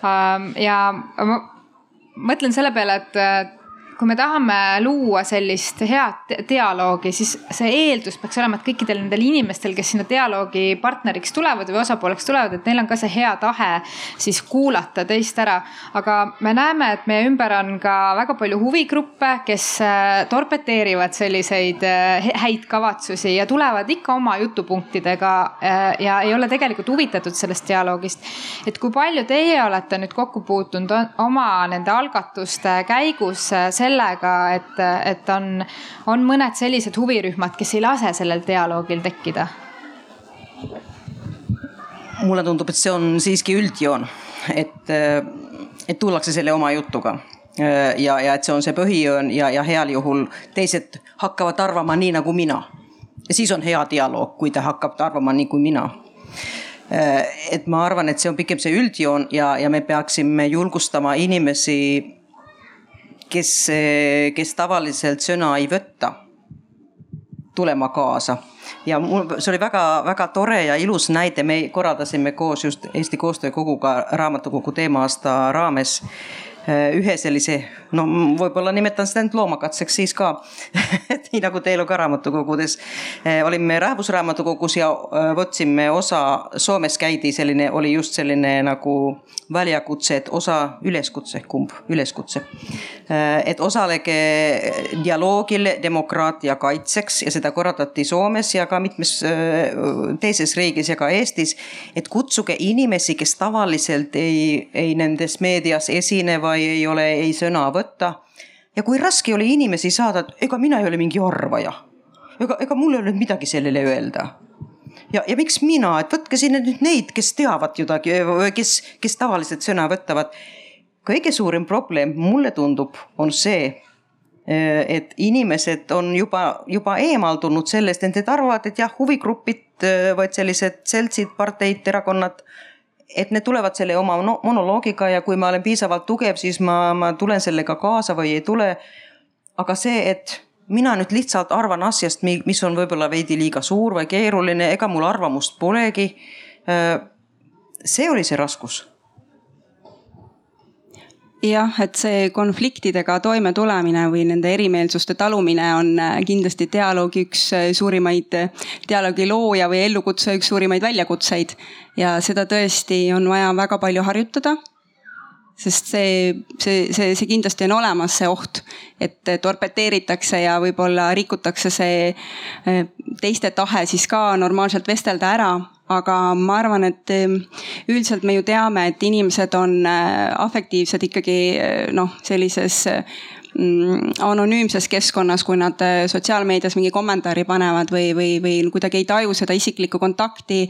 Ähm, ja ma mõtlen selle peale, et kui me tahame luua sellist head dialoogi, siis see eeldus peaks olema, et kõikidel nendel inimestel, kes sinna dialoogi partneriks tulevad või osapooleks tulevad, et neil on ka see hea tahe siis kuulata teist ära. aga me näeme, et meie ümber on ka väga palju huvigruppe, kes äh, torpeteerivad selliseid äh, häid kavatsusi ja tulevad ikka oma jutupunktidega äh, ja ei ole tegelikult huvitatud sellest dialoogist. et kui palju teie olete nüüd kokku puutunud oma nende algatuste käigus selle sellega, et, et on, on mõned sellised huvirühmad, kes ei lase sellel dialoogil tekkida? mulle tundub, et see on siiski üldjoon, et, et tullakse selle oma jutuga ja, ja et see on see põhijoon ja, ja heal juhul teised hakkavad arvama nii nagu mina. ja siis on hea dialoog, kui ta hakkab arvama nii kui mina et ma arvan, et see on pigem see üldjoon ja, ja me peaksime julgustama inimesi kes, kes tavaliselt sõna ei võta, tulema kaasa. Ja mul, see oli väga-väga tore ja ilus näide, me korraldasime koos just Eesti Koostöökoguga raamatukogu teema-aasta raames Äh, ühe sellise, no võib-olla nimetan seda nüüd loomakatseks siis ka et nii nagu ka raamatukogudes. Äh, olime Rahvusraamatukogus ja äh, võtsime osa, Soomes käidi selline, oli just selline nagu väljakutse, et osa üleskutse, kumb, üleskutse. et osalege dialoogil demokraatia kaitseks ja seda korraldati Soomes ja ka mitmes teises riigis ja ka Eestis. et kutsuge inimesi, kes tavaliselt ei, ei nendes meedias esinevad või ei ole ei sõna võtta. ja kui raske oli inimesi saada, ega mina ei ole mingi arvaja. ega, ega mul ei ole midagi sellele öelda. ja, ja miks mina, et võtke sinna nüüd neid, kes teavad midagi kes, kes tavaliselt sõna võtavad. kõige suurem probleem, mulle tundub, on see, et inimesed on juba, juba eemaldunud sellest, et nad arvavad, et jah, huvigrupid, vaid sellised seltsid, parteid, erakonnad et need tulevad selle oma monoloogiga ja kui ma olen piisavalt tugev, siis ma, ma tulen sellega kaasa või ei tule. aga see, et mina nüüd lihtsalt arvan asjast, mis on võib-olla veidi liiga suur või keeruline, ega mul arvamust polegi. see oli see raskus jah, et see konfliktidega toimetulemine või nende erimeelsuste talumine on äh, kindlasti dialoogi üks äh, suurimaid, dialoogi looja või ellukutsuja üks suurimaid väljakutseid. ja seda tõesti on vaja väga palju harjutada sest see, see, see, see kindlasti on olemas, see oht, et torpeteeritakse ja võib-olla rikutakse see äh, teiste tahe siis ka normaalselt vestelda ära aga ma arvan, et ehm, üldiselt me ju teame, et inimesed on äh, afektiivsed ikkagi noh, sellises anonüümses keskkonnas, kui nad äh, sotsiaalmeedias mingi kommentaari panevad või, või, või kuidagi ei taju seda isiklikku kontakti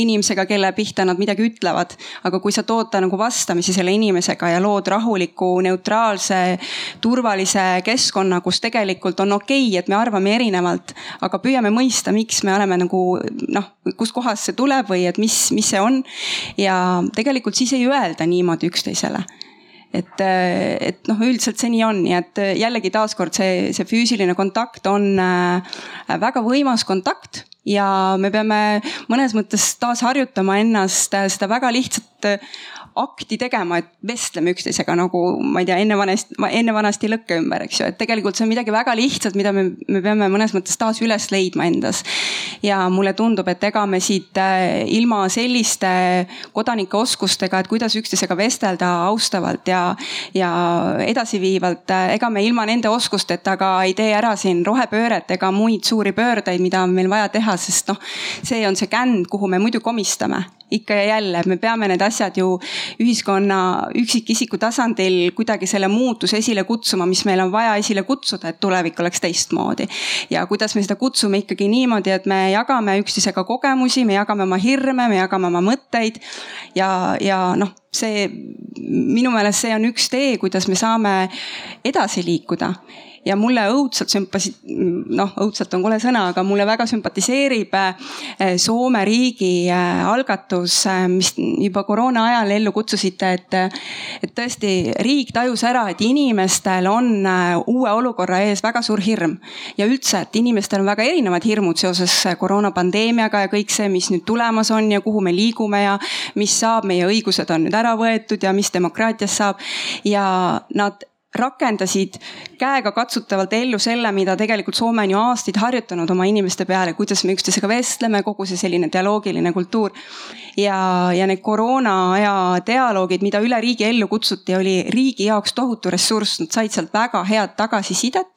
inimesega, kelle pihta nad midagi ütlevad. aga kui sa tood nagu vastamisi selle inimesega ja lood rahuliku, neutraalse, turvalise keskkonna, kus tegelikult on okei okay,, et me arvame erinevalt, aga püüame mõista, miks me oleme nagu noh, kuskohast see tuleb või et mis, mis see on. ja tegelikult siis ei öelda niimoodi üksteisele et, et noh, üldiselt see nii on, nii et jällegi taaskord see, see füüsiline kontakt on äh, väga võimas kontakt ja me peame mõnes mõttes taas harjutama ennast seda väga lihtsat akti tegema, et vestleme üksteisega nagu ma ei tea, enne vanasti, enne vanasti lõkke ümber, eks ju, et tegelikult see on midagi väga lihtsat, mida me, me peame mõnes mõttes taas üles leidma endas. ja mulle tundub, et ega me siit äh, ilma selliste kodanike oskustega, et kuidas üksteisega vestelda austavalt ja, ja edasiviivalt, äh, ega me ilma nende oskusteta ka ei tee ära siin rohepööret ega muid suuri pöördeid, mida on meil vaja teha, sest noh, see on see känd, kuhu me muidu komistame ikka ja jälle, me peame need asjad ju ühiskonna üksikisiku tasandil kuidagi selle muutuse esile kutsuma, mis meil on vaja esile kutsuda, et tulevik oleks teistmoodi. ja kuidas me seda kutsume ikkagi niimoodi, et me jagame üksteisega kogemusi, me jagame oma hirme, me jagame oma mõtteid ja, ja noh, see minu meelest see on üks tee, kuidas me saame edasi liikuda ja mulle õudselt sümpasi-, noh, õudselt on kole sõna, aga mulle väga sümpatiseerib eh, Soome riigi eh, algatus, eh, mis juba koroona ajal ellu kutsusite, et, et tõesti riik tajus ära, et inimestel on uue olukorra ees väga suur hirm. ja üldse, et inimestel on väga erinevad hirmud seoses koroonapandeemiaga ja kõik see, mis nüüd tulemas on ja kuhu me liigume ja mis saab, meie õigused on nüüd ära võetud ja mis demokraatiast saab. ja nad rakendasid käegakatsutavalt ellu selle, mida tegelikult Soome on ju aastaid harjutanud oma inimeste peale, kuidas me üksteisega vestleme, kogu see selline dialoogiline kultuur. Ja, ja need koroona aja dialoogid, mida üle riigi ellu kutsuti, oli riigi jaoks tohutu ressurss, nad said sealt väga head tagasisidet.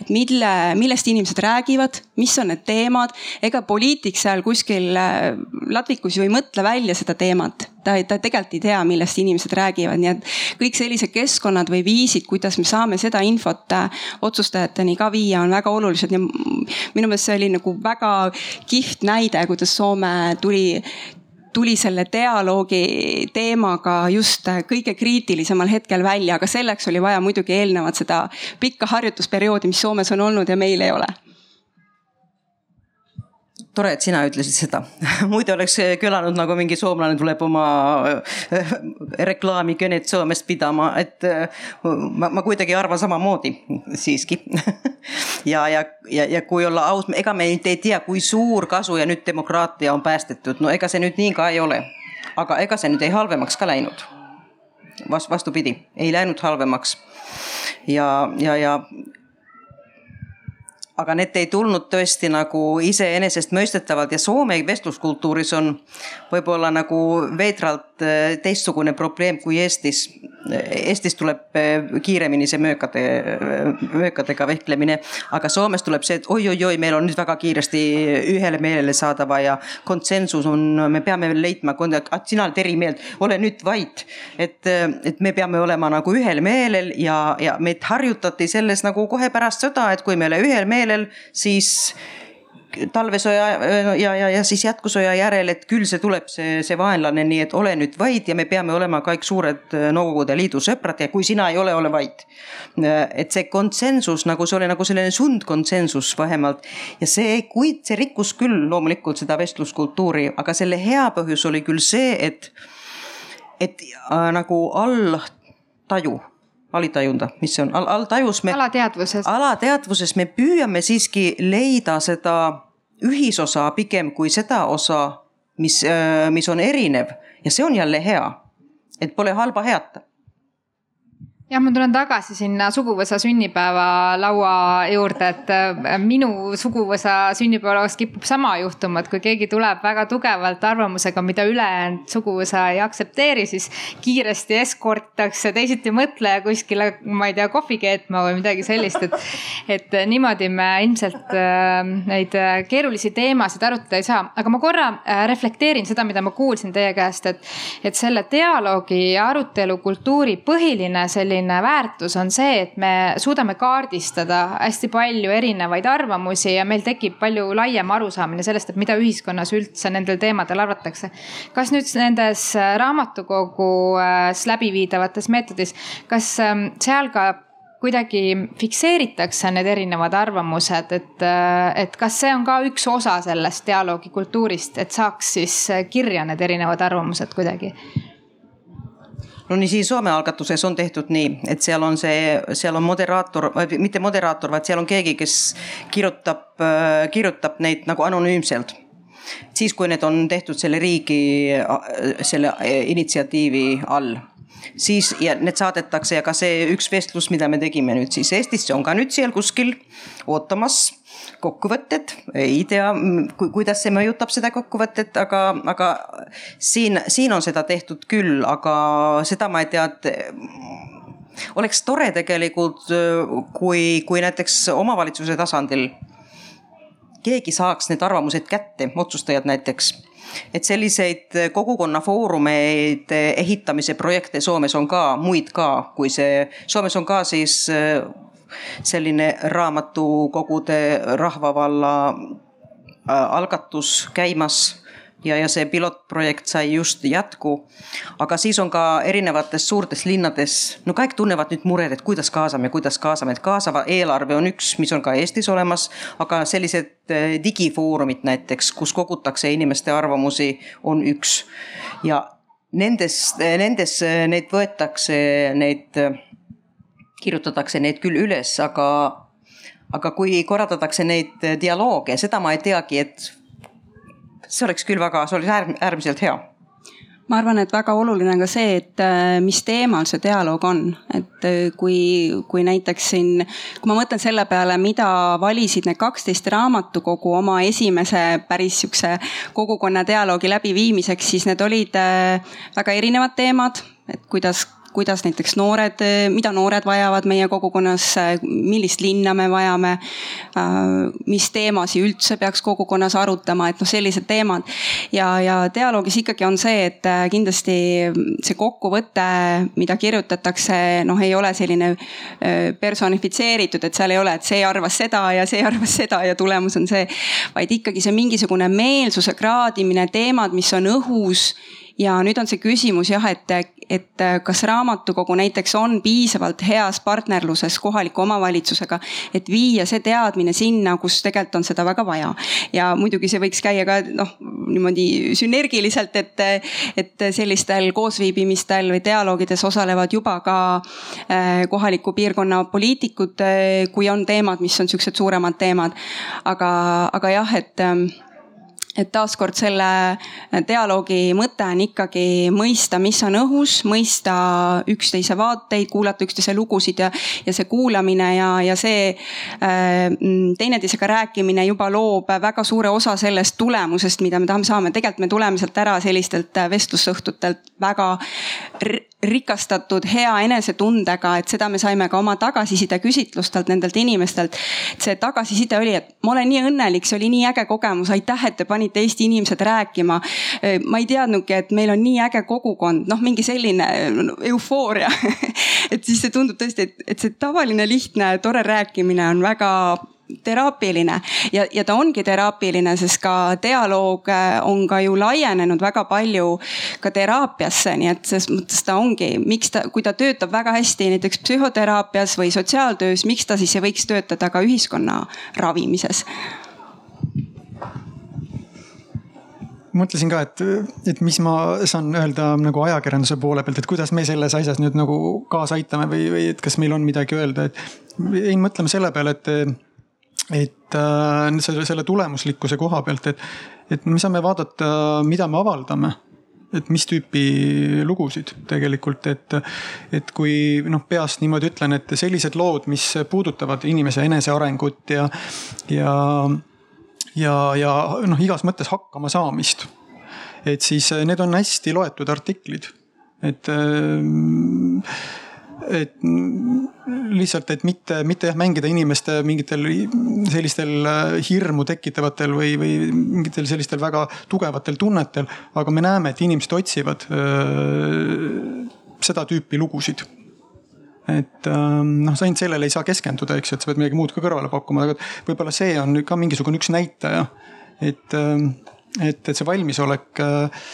et mille, millest inimesed räägivad, mis on need teemad, ega poliitik seal kuskil äh, ladvikus ju ei mõtle välja seda teemat. Ta, ta tegelikult ei tea, millest inimesed räägivad, nii et kõik sellised keskkonnad või viisid, kuidas me saame seda infot äh, otsustajateni ka viia, on väga olulised. Ja minu meelest see oli nagu väga kihvt näide, kuidas Soome tuli tuli selle dialoogi teemaga just kõige kriitilisemal hetkel välja, aga selleks oli vaja muidugi eelnevalt seda pikka harjutusperioodi, mis Soomes on olnud ja meil ei ole tore, et sina ütlesid seda muidu oleks kõlanud nagu mingi soomlane tuleb oma äh, reklaamikõnet Soomest pidama, et äh, ma, ma kuidagi arvan samamoodi siiski ja, ja, ja, ja kui olla aus, ega me ei tea, kui suur kasu ja nüüd demokraatia on päästetud, no ega see nüüd nii ka ei ole. aga ega see nüüd ei halvemaks ka läinud vast-, vastupidi, ei läinud halvemaks. ja, ja, ja aga need ei tulnud tõesti nagu iseenesestmõistetavalt ja Soome vestluskultuuris on võib-olla nagu veidralt äh, teistsugune probleem kui Eestis. Eestis tuleb äh, kiiremini see möökade, möökadega vehklemine, aga Soomes tuleb see, et oi-oi-oi, meil on nüüd väga kiiresti ühele meelele saada vaja. konsensus on, me peame leidma, sina oled eri meelt, ole nüüd vait. et, et me peame olema nagu ühel meelel ja, ja meid harjutati selles nagu kohe pärast sõda, et kui me ei ole ühel meelel siis talvesõja ja, ja, ja siis jätkusõja järel, et küll see tuleb, see, see vaenlane, nii et ole nüüd vait ja me peame olema kõik suured Nõukogude Liidu sõprad ja kui sina ei ole, ole vait. et see konsensus nagu see oli nagu selline sundkonsensus vähemalt ja see, kuid see rikkus küll loomulikult seda vestluskultuuri, aga selle hea põhjus oli küll see, et, et äh, nagu alltaju alitajunda, mis see on Al, alltajus me. alateadvuses. alateadvuses me püüame siiski leida seda ühisosa pigem kui seda osa, mis, äh, mis on erinev ja see on jälle hea. et pole halba heata jah, ma tulen tagasi sinna suguvõsa sünnipäevalaua juurde, et äh, minu suguvõsa sünnipäevalauas kipub sama juhtuma, et kui keegi tuleb väga tugevalt arvamusega, mida ülejäänud suguvõsa ei aktsepteeri, siis kiiresti eskortakse teisiti mõtleja kuskile, ma ei tea, kohvi keetma või midagi sellist, et. et niimoodi me ilmselt äh, neid keerulisi teemasid arutada ei saa, aga ma korra äh, reflekteerin seda, mida ma kuulsin teie käest, et, et selle dialoogi ja arutelu kultuuri põhiline selline selline väärtus on see, et me suudame kaardistada hästi palju erinevaid arvamusi ja meil tekib palju laiem arusaamine sellest, et mida ühiskonnas üldse nendel teemadel arvatakse. kas nüüd nendes raamatukogus läbiviidavates meetodis, kas ähm, seal ka kuidagi fikseeritakse need erinevad arvamused, et, äh, et kas see on ka üks osa sellest dialoogikultuurist, et saaks siis kirja need erinevad arvamused kuidagi? No nii siin Soome algatuses on tehtud nii, et seal on see, seal on moderaator, mitte moderaator, vaid seal on keegi, kes kirjutab, kirjutab neid nagu anonüümselt. Siis, kui need on tehtud selle riigi, selle initsiatiivi all siis ja need saadetakse ja ka see üks vestlus, mida me tegime nüüd siis Eestis, see on ka nüüd seal kuskil ootamas kokkuvõtted, ei tea, kuidas see mõjutab seda kokkuvõtet, aga, aga siin, siin on seda tehtud küll, aga seda ma ei tea, et oleks tore tegelikult, kui, kui näiteks omavalitsuse tasandil keegi saaks need arvamused kätte, otsustajad näiteks. Et selliseid kogukonnafoorumeid ehitamise projekte Soomes on ka, muid ka, kui see, Soomes on ka siis selline raamatukogude rahvavalla äh, algatus käimas ja, ja see pilootprojekt sai just jätku. aga siis on ka erinevates suurtes linnades, no kõik tunnevad nüüd mured, et kuidas kaasame, kuidas kaasame, et kaasava eelarve on üks, mis on ka Eestis olemas, aga sellised äh, digifoorumid näiteks, kus kogutakse inimeste arvamusi, on üks. ja nendes, nendes neid võetakse, neid kirjutatakse neid küll üles, aga, aga kui korraldatakse neid dialoogi, seda ma ei teagi, et see oleks küll väga, see oleks äärm, äärmiselt hea. Ma arvan, et väga oluline on ka see, et äh, mis teemal see dialoog on, et äh, kui, kui näiteks siin, kui ma mõtlen selle peale, mida valisid need kaksteist raamatukogu oma esimese päris sihukese kogukonna dialoogi läbiviimiseks, siis need olid väga erinevad teemad, et kuidas kuidas näiteks noored, mida noored vajavad meie kogukonnas, millist linna me vajame. mis teemasid üldse peaks kogukonnas arutama, et noh, sellised teemad. ja, ja dialoogis ikkagi on see, et kindlasti see kokkuvõte, mida kirjutatakse, noh, ei ole selline personifitseeritud, et seal ei ole, et see arvas seda ja see arvas seda ja tulemus on see. vaid ikkagi see mingisugune meelsuse kraadimine, teemad, mis on õhus ja nüüd on see küsimus jah, et, et kas raamatukogu näiteks on piisavalt heas partnerluses kohaliku omavalitsusega, et viia see teadmine sinna, kus tegelikult on seda väga vaja. ja muidugi see võiks käia ka noh, niimoodi sünergiliselt, et, et sellistel koosviibimistel või dialoogides osalevad juba ka eh, kohaliku piirkonna poliitikud, eh, kui on teemad, mis on siuksed suuremad teemad. aga, aga jah, et et taaskord selle dialoogi mõte on ikkagi mõista, mis on õhus, mõista üksteise vaateid, kuulata üksteise lugusid ja, ja see kuulamine ja, ja see äh, teineteisega rääkimine juba loob väga suure osa sellest tulemusest, mida me tahame saama. tegelikult me tuleme sealt ära sellistelt vestlusõhtutelt väga rikastatud hea enesetundega, et seda me saime ka oma tagasiside küsitlustelt nendelt inimestelt. see tagasiside oli, et ma olen nii õnnelik, see oli nii äge kogemus, aitäh, et te panite Eesti inimesed rääkima. ma ei teadnudki, et meil on nii äge kogukond, noh, mingi selline eufooria. Et siis see tundub tõesti, et, et see tavaline lihtne tore rääkimine on väga teraapiline. Ja, ja ta ongi teraapiline, sest ka dialoog äh, on ka ju laienenud väga palju ka teraapiasse, nii et selles mõttes ta ongi, miks ta, kui ta töötab väga hästi näiteks psühhoteraapias või sotsiaaltöös, miks ta siis ei võiks töötada ka ühiskonna ravimises mõtlesin ka, et, et mis ma saan öelda nagu ajakirjanduse poole pealt, et kuidas me selles asjas nüüd nagu kaasa aitame või, või et kas meil on midagi öelda, et jäin mõtlema selle peale, et et äh, selle, selle tulemuslikkuse koha pealt, et, et me saame vaadata, mida me avaldame. Et mis tüüpi lugusid tegelikult, et, et kui noh, peast niimoodi ütlen, et sellised lood, mis puudutavad inimese enesearengut ja, ja, ja, ja noh, igas mõttes hakkama saamist. et siis need on hästi loetud artiklid, et äh, et lihtsalt, et mitte, mitte jah mängida inimeste mingitel sellistel äh, hirmu tekitavatel või, või mingitel sellistel väga tugevatel tunnetel. aga me näeme, et inimesed otsivad öö, seda tüüpi lugusid et ähm, noh, sa ainult sellele ei saa keskenduda, eks ju, et sa pead midagi muud ka kõrvale pakkuma, aga võib-olla see on ka mingisugune üks näitaja. et, ähm, et, et see valmisolek äh,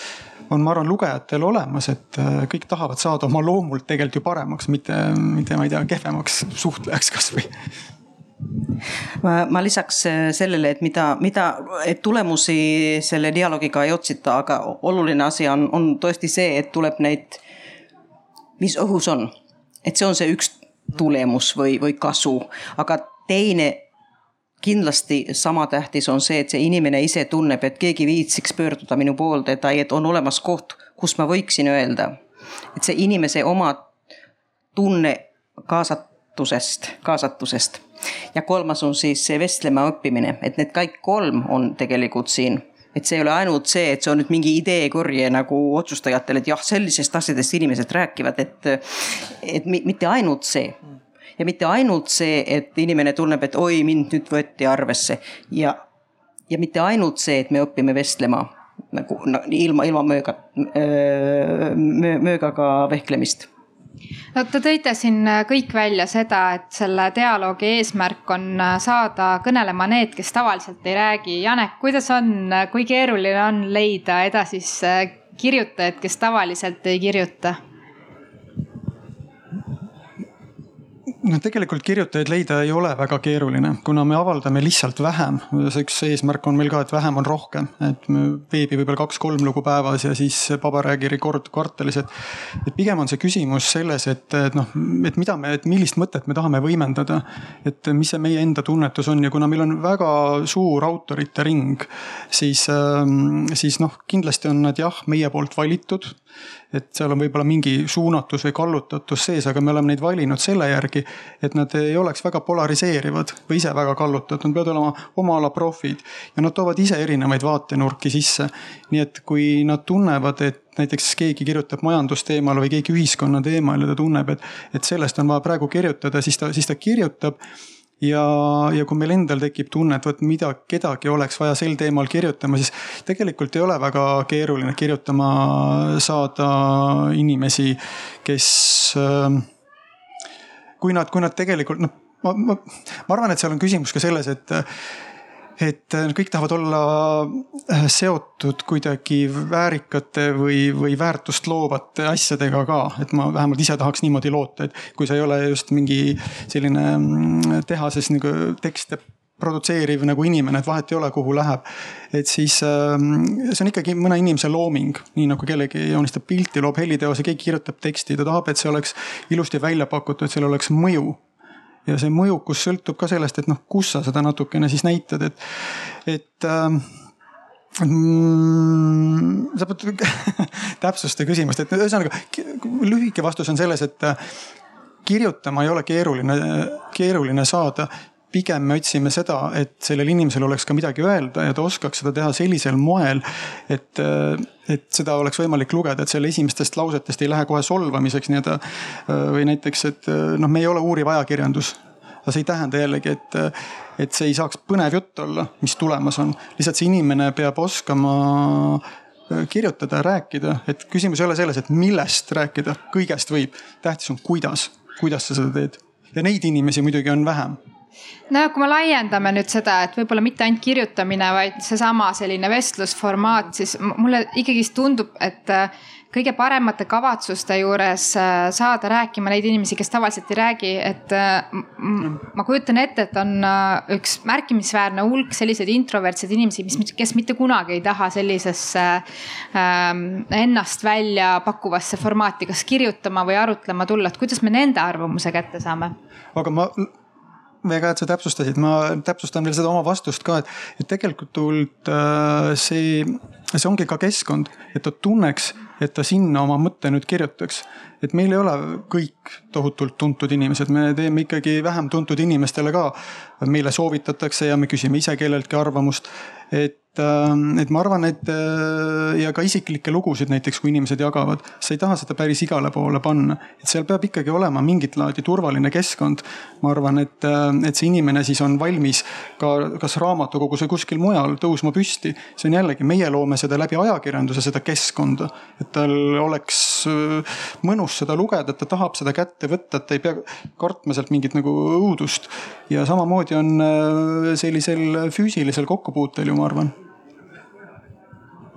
on, ma arvan, lugejatel olemas, et äh, kõik tahavad saada oma loomult tegelikult ju paremaks, mitte, mitte ma ei tea, kehvemaks suhtlejaks kasvõi ma, ma lisaks äh, sellele, et mida, mida, et tulemusi selle dialoogiga ei otsita, aga oluline asi on, on tõesti see, et tuleb neid, mis õhus on. Et see on see üks tulemus või, või kasu, aga teine kindlasti sama tähtis on see, et see inimene ise tunneb, et keegi viitsiks pöörduda minu poolde tai et on olemas koht, kus ma võiksin öelda. et see inimese oma tunne kaasatusest, kaasatusest. ja kolmas on siis see vestlema õppimine, et need kõik kolm on tegelikult siin et see ei ole ainult see, et see on nüüd mingi ideekorje nagu otsustajatel, et jah, sellisest asjadest inimesed räägivad, et, et mitte ainult see. Ja mitte ainult see, et inimene tunneb, et oi, mind nüüd võeti arvesse. Ja, ja mitte ainult see, et me õpime vestlema nagu no, ilma, ilma mööga, möö, möögaga vehklemist no te tõite siin kõik välja seda, et selle dialoogi eesmärk on saada kõnelema need, kes tavaliselt ei räägi. Janek, kuidas on, kui keeruline on leida edasisi kirjutajaid, kes tavaliselt ei kirjuta? No tegelikult kirjutajaid leida ei ole väga keeruline, kuna me avaldame lihtsalt vähem. see üks eesmärk on meil ka, et vähem on rohkem, et veebi võib-olla kaks-kolm lugu päevas ja siis paberjääkiri kord kvartalis, et. et pigem on see küsimus selles, et, et noh, et mida me, et millist mõtet me tahame võimendada. et mis see meie enda tunnetus on ja kuna meil on väga suur autorite ring, siis, ähm, siis noh, kindlasti on nad jah, meie poolt valitud et seal on võib-olla mingi suunatus või kallutatus sees, aga me oleme neid valinud selle järgi, et nad ei oleks väga polariseerivad või ise väga kallutatud, nad peavad olema oma ala profid ja nad toovad ise erinevaid vaatenurki sisse. nii et kui nad tunnevad, et näiteks keegi kirjutab majandusteemal või keegi ühiskonna teemal ja ta tunneb, et, et sellest on vaja praegu kirjutada, siis ta, siis ta kirjutab ja, ja kui meil endal tekib tunne, et vot mida, kedagi oleks vaja sel teemal kirjutama, siis tegelikult ei ole väga keeruline kirjutama saada inimesi, kes. Ähm, kui nad, kui nad tegelikult noh, ma, ma, ma arvan, et seal on küsimus ka selles, et et äh, kõik tahavad olla äh, seotud kuidagi väärikate või, või väärtust loovate asjadega ka, et ma vähemalt ise tahaks niimoodi loota, et kui sa ei ole just mingi selline mm, tehases nagu tekste produtseeriv nagu inimene, et vahet ei ole, kuhu läheb. et siis ähm, see on ikkagi mõne inimese looming, nii nagu kellegi joonistab pilti, loob heliteose, keegi kirjutab teksti, ta tahab, et see oleks ilusti välja pakutud, seal oleks mõju ja see mõjukus sõltub ka sellest, et noh, kus sa seda natukene siis näitad, et, et äh, mm,? sa pead täpsusta küsimust, et ühesõnaga lühike vastus on selles, et kirjutama ei ole keeruline, keeruline saada pigem me otsime seda, et sellel inimesel oleks ka midagi öelda ja ta oskaks seda teha sellisel moel, et, et seda oleks võimalik lugeda, et selle esimestest lausetest ei lähe kohe solvamiseks nii-öelda. või näiteks, et noh, me ei ole uuriv ajakirjandus aga see ei tähenda jällegi, et, et see ei saaks põnev jutt olla, mis tulemas on. lihtsalt see inimene peab oskama kirjutada, rääkida, et küsimus ei ole selles, et millest rääkida, kõigest võib. tähtis on, kuidas, kuidas sa seda teed. ja neid inimesi muidugi on vähem no kui me laiendame nüüd seda, et võib-olla mitte ainult kirjutamine, vaid seesama selline vestlusformaat, siis mulle ikkagist tundub, et äh, kõige paremate kavatsuste juures äh, saada rääkima neid inimesi, kes tavaliselt ei räägi, et äh, ma kujutan ette, et on üks märkimisväärne hulk selliseid introvertseid inimesi, mis, kes mitte kunagi ei taha sellisesse ähm, ennast välja pakkuvasse formaati, kas kirjutama või arutlema tulla, et kuidas me nende arvamuse kätte saame? aga ma väga hea, et sa täpsustasid, ma täpsustan veel seda oma vastust ka, et, et tegelikult äh, see, see ongi ka keskkond, et ta tunneks, et ta sinna oma mõtte nüüd kirjutaks. et meil ei ole kõik tohutult tuntud inimesed, me teeme ikkagi vähem tuntud inimestele ka. meile soovitatakse ja me küsime ise kelleltki arvamust, et Ähm, et ma arvan, et äh, ja ka isiklikke lugusid näiteks, kui inimesed jagavad, sa ei taha seda päris igale poole panna. et seal peab ikkagi olema mingit laadi turvaline keskkond. ma arvan, et, äh, et see inimene siis on valmis ka kas raamatukogus või kuskil mujal tõusma püsti. see on jällegi, meie loome seda läbi ajakirjanduse, seda keskkonda. et tal oleks mõnus seda lugeda, et ta tahab seda kätte võtta, et ei pea kartma sealt mingit nagu õudust. ja samamoodi on sellisel füüsilisel kokkupuutel ju, ma arvan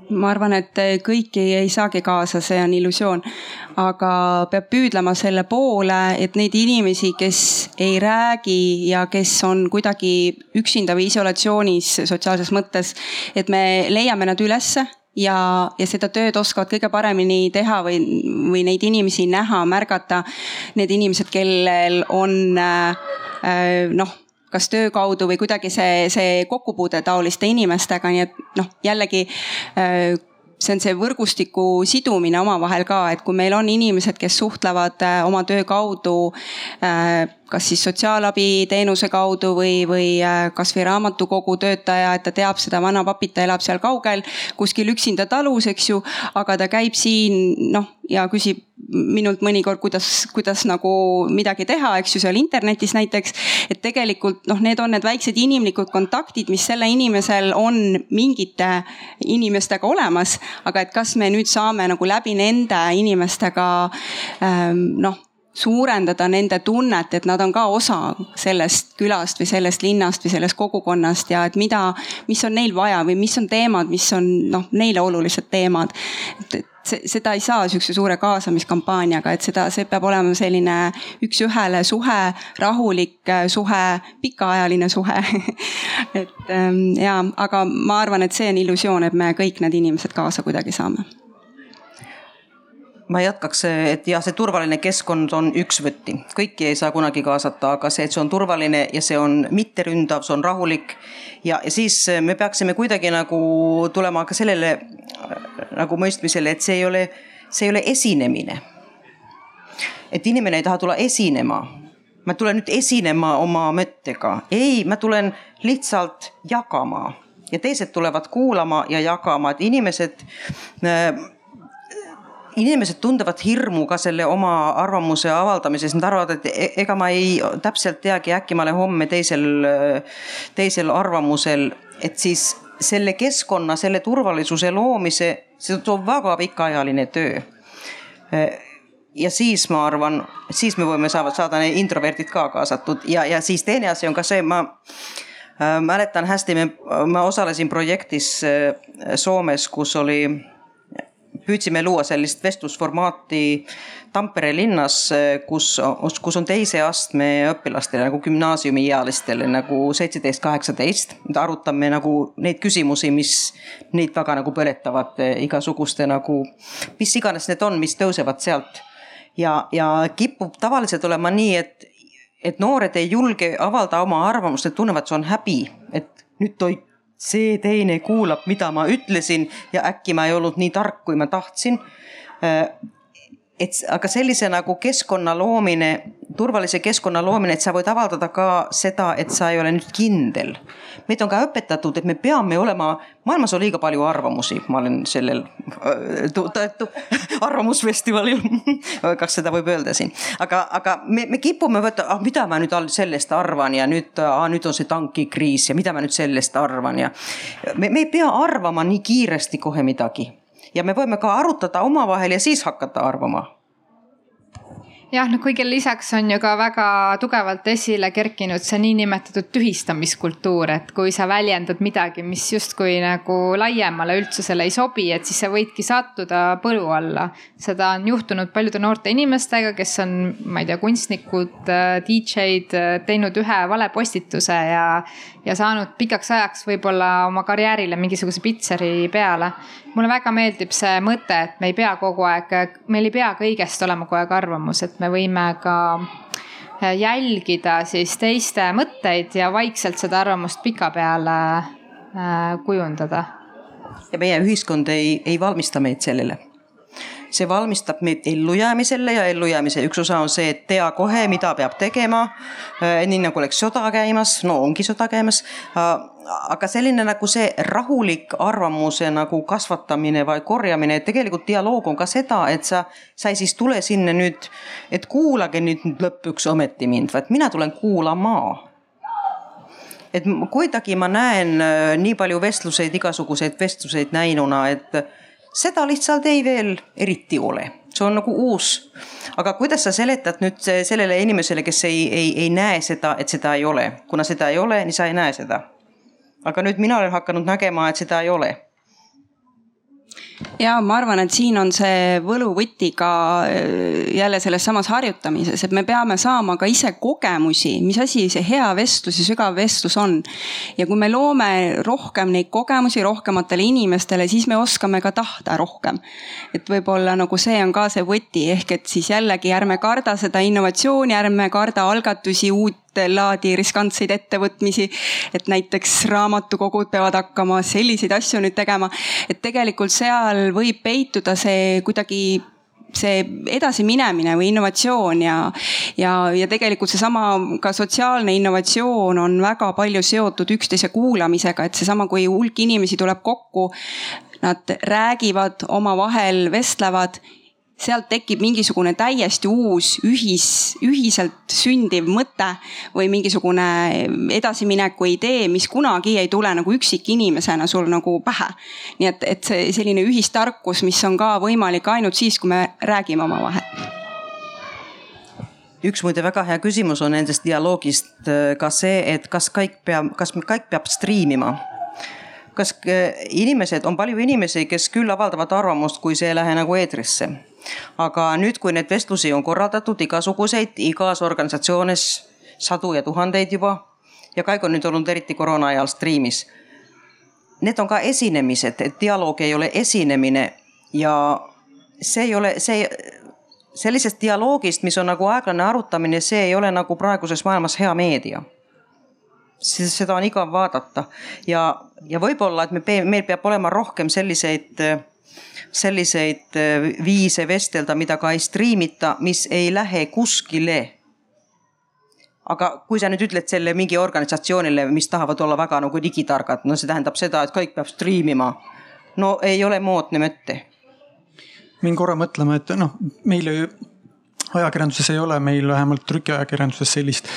ma arvan, et kõiki ei saagi kaasa, see on illusioon. aga peab püüdlema selle poole, et neid inimesi, kes ei räägi ja kes on kuidagi üksinda või isolatsioonis sotsiaalses mõttes, et me leiame nad ülesse ja, ja seda tööd oskavad kõige paremini teha või, või neid inimesi näha, märgata. Need inimesed, kellel on äh, noh kas töö kaudu või kuidagi see, see kokkupuude taoliste inimestega, nii et noh, jällegi äh, see on see võrgustiku sidumine omavahel ka, et kui meil on inimesed, kes suhtlevad äh, oma töö kaudu äh, kas siis sotsiaalabiteenuse kaudu või, või äh, kasvõi raamatukogu töötaja, et ta teab seda vana papit, ta elab seal kaugel kuskil üksinda talus, eks ju. aga ta käib siin noh ja küsib minult mõnikord, kuidas, kuidas nagu midagi teha, eks ju, seal internetis näiteks. et tegelikult noh, need on need väiksed inimlikud kontaktid, mis selle inimesel on mingite inimestega olemas. aga et kas me nüüd saame nagu läbi nende inimestega ähm, noh suurendada nende tunnet, et nad on ka osa sellest külast või sellest linnast või sellest kogukonnast ja et mida, mis on neil vaja või mis on teemad, mis on noh, neile olulised teemad. et, et seda ei saa sihukese suure kaasamiskampaaniaga, et seda, see peab olema selline üks-ühele suhe, rahulik suhe, pikaajaline suhe et ähm, ja, aga ma arvan, et see on illusioon, et me kõik need inimesed kaasa kuidagi saame ma jätkaks, et jah, see turvaline keskkond on üks võti, kõiki ei saa kunagi kaasata, aga see, et see on turvaline ja see on mitteründav, see on rahulik. ja, ja siis me peaksime kuidagi nagu tulema ka sellele nagu mõistmisele, et see ei ole, see ei ole esinemine. et inimene ei taha tulla esinema. ma tulen nüüd esinema oma mõttega, ei, ma tulen lihtsalt jagama ja teised tulevad kuulama ja jagama, et inimesed äh, inimesed tundevad hirmu ka selle oma arvamuse avaldamises, nad arvavad, et e-, ega ma ei täpselt teagi, äkki ma olen homme teisel, teisel arvamusel, et siis selle keskkonna, selle turvalisuse loomise, see on väga pikaajaline töö. ja siis ma arvan, siis me võime saada, saada need introverdid ka kaasatud. Ja, ja siis teine asi on ka see, ma äh, mäletan hästi, me, ma osalesin projektis äh, Soomes, kus oli püüdsime luua sellist vestlusformaati Tampere linnas, kus, kus on teise astme õpilastele nagu gümnaasiumiealistele nagu seitseteist, kaheksateist. arutame nagu neid küsimusi, mis neid väga nagu põletavad, igasuguste nagu, mis iganes need on, mis tõusevad sealt. ja, ja kipub tavaliselt olema nii, et, et noored ei julge avaldada oma arvamust, et tunnevad, see on häbi, et nüüd toi see teine kuulab, mida ma ütlesin ja äkki ma ei olnud nii tark, kui ma tahtsin. Et aga sellise nagu keskkonna loomine, turvalise keskkonna loomine, et sa võid avaldada ka seda, et sa ei ole nüüd kindel. meid on ka õpetatud, et me peame olema, maailmas on liiga palju arvamusi, ma olen sellel arvamusfestivalil. Kas seda võib öelda siin, aga, aga me, me kipume võtta, ah mida ma nüüd sellest arvan ja nüüd ah,, nüüd on see tankikriis ja mida ma nüüd sellest arvan ja me, me ei pea arvama nii kiiresti kohe midagi. Ja me võime ka arutada omavahel ja siis hakata arvama jah, noh kõigele lisaks on ju ka väga tugevalt esile kerkinud see niinimetatud tühistamiskultuur, et kui sa väljendad midagi, mis justkui nagu laiemale üldsusele ei sobi, et siis sa võidki sattuda põlu alla. seda on juhtunud paljude noorte inimestega, kes on, ma ei tea, kunstnikud, DJ-d, teinud ühe vale postituse ja, ja saanud pikaks ajaks võib-olla oma karjäärile mingisuguse pitseri peale. Mulle väga meeldib see mõte, et me ei pea kogu aeg, meil ei pea kõigest olema kogu aeg arvamus, et me võime ka jälgida siis teiste mõtteid ja vaikselt seda arvamust pikapeale äh, kujundada. ja meie ühiskond ei, ei valmista meid sellele see valmistab meid ellujäämisele ja ellujäämise üks osa on see, et tea kohe, mida peab tegema. Äh, nii nagu oleks sõda käimas, no ongi sõda käimas. Aga selline nagu see rahulik arvamuse nagu kasvatamine või korjamine, et tegelikult dialoog on ka seda, et sa, sa ei siis tule sinna nüüd, et kuulage nüüd lõpuks ometi mind, vaid mina tulen kuulama et kuidagi ma näen äh, nii palju vestluseid, igasuguseid vestluseid näinuna, et seda lihtsalt ei veel eriti ole, see on nagu uus. aga kuidas sa seletad nüüd sellele inimesele, kes ei, ei, ei näe seda, et seda ei ole, kuna seda ei ole, nii sa ei näe seda. Aga nüüd mina olen hakanud nägema, et seda ei ole ja ma arvan, et siin on see võluvõti ka äh, jälle selles samas harjutamises, et me peame saama ka ise kogemusi, mis asi see hea vestlus ja sügav vestlus on. ja kui me loome rohkem neid kogemusi rohkematele inimestele, siis me oskame ka tahta rohkem. et võib-olla nagu see on ka see võti, ehk et siis jällegi ärme karda seda innovatsiooni, ärme karda algatusi, uut laadi riskantseid ettevõtmisi. et näiteks raamatukogud peavad hakkama selliseid asju nüüd tegema, et tegelikult seal võib peituda see kuidagi see edasiminemine või innovatsioon ja, ja, ja tegelikult seesama ka sotsiaalne innovatsioon on väga palju seotud üksteise kuulamisega, et seesama, kui hulk inimesi tuleb kokku. Nad räägivad omavahel, vestlevad sealt tekib mingisugune täiesti uus ühis, ühiselt sündiv mõte või mingisugune edasimineku idee, mis kunagi ei tule nagu üksikinimesena sul nagu pähe. nii et, et see selline ühistarkus, mis on ka võimalik ainult siis, kui me räägime omavahel. Üks muide väga hea küsimus on nendest dialoogist äh, ka see, et kas kõik peab, kas kõik peab striimima. Kas äh, inimesed, on palju inimesi, kes küll avaldavad arvamust, kui see ei lähe nagu eetrisse aga nüüd, kui neid vestlusi on korraldatud igasuguseid, igas organisatsioonis sadu ja tuhandeid juba ja Kaigo on nüüd olnud eriti koroona ajal striimis. Need on ka esinemised, et dialoog ei ole esinemine ja see ei ole see sellisest dialoogist, mis on nagu aeglane arutamine, see ei ole nagu praeguses maailmas hea meedia. siis seda on igav vaadata ja, ja võib-olla, et me, meil peab olema rohkem selliseid selliseid äh, viise vestelda, mida ka ei striimita, mis ei lähe kuskile. aga kui sa nüüd ütled selle mingi organisatsioonile, mis tahavad olla väga nagu digitargad, no see tähendab seda, et kõik peab striimima. no ei ole moodne mõte. mind korra mõtlema, et noh, meil ju ajakirjanduses ei ole meil vähemalt trükiajakirjanduses sellist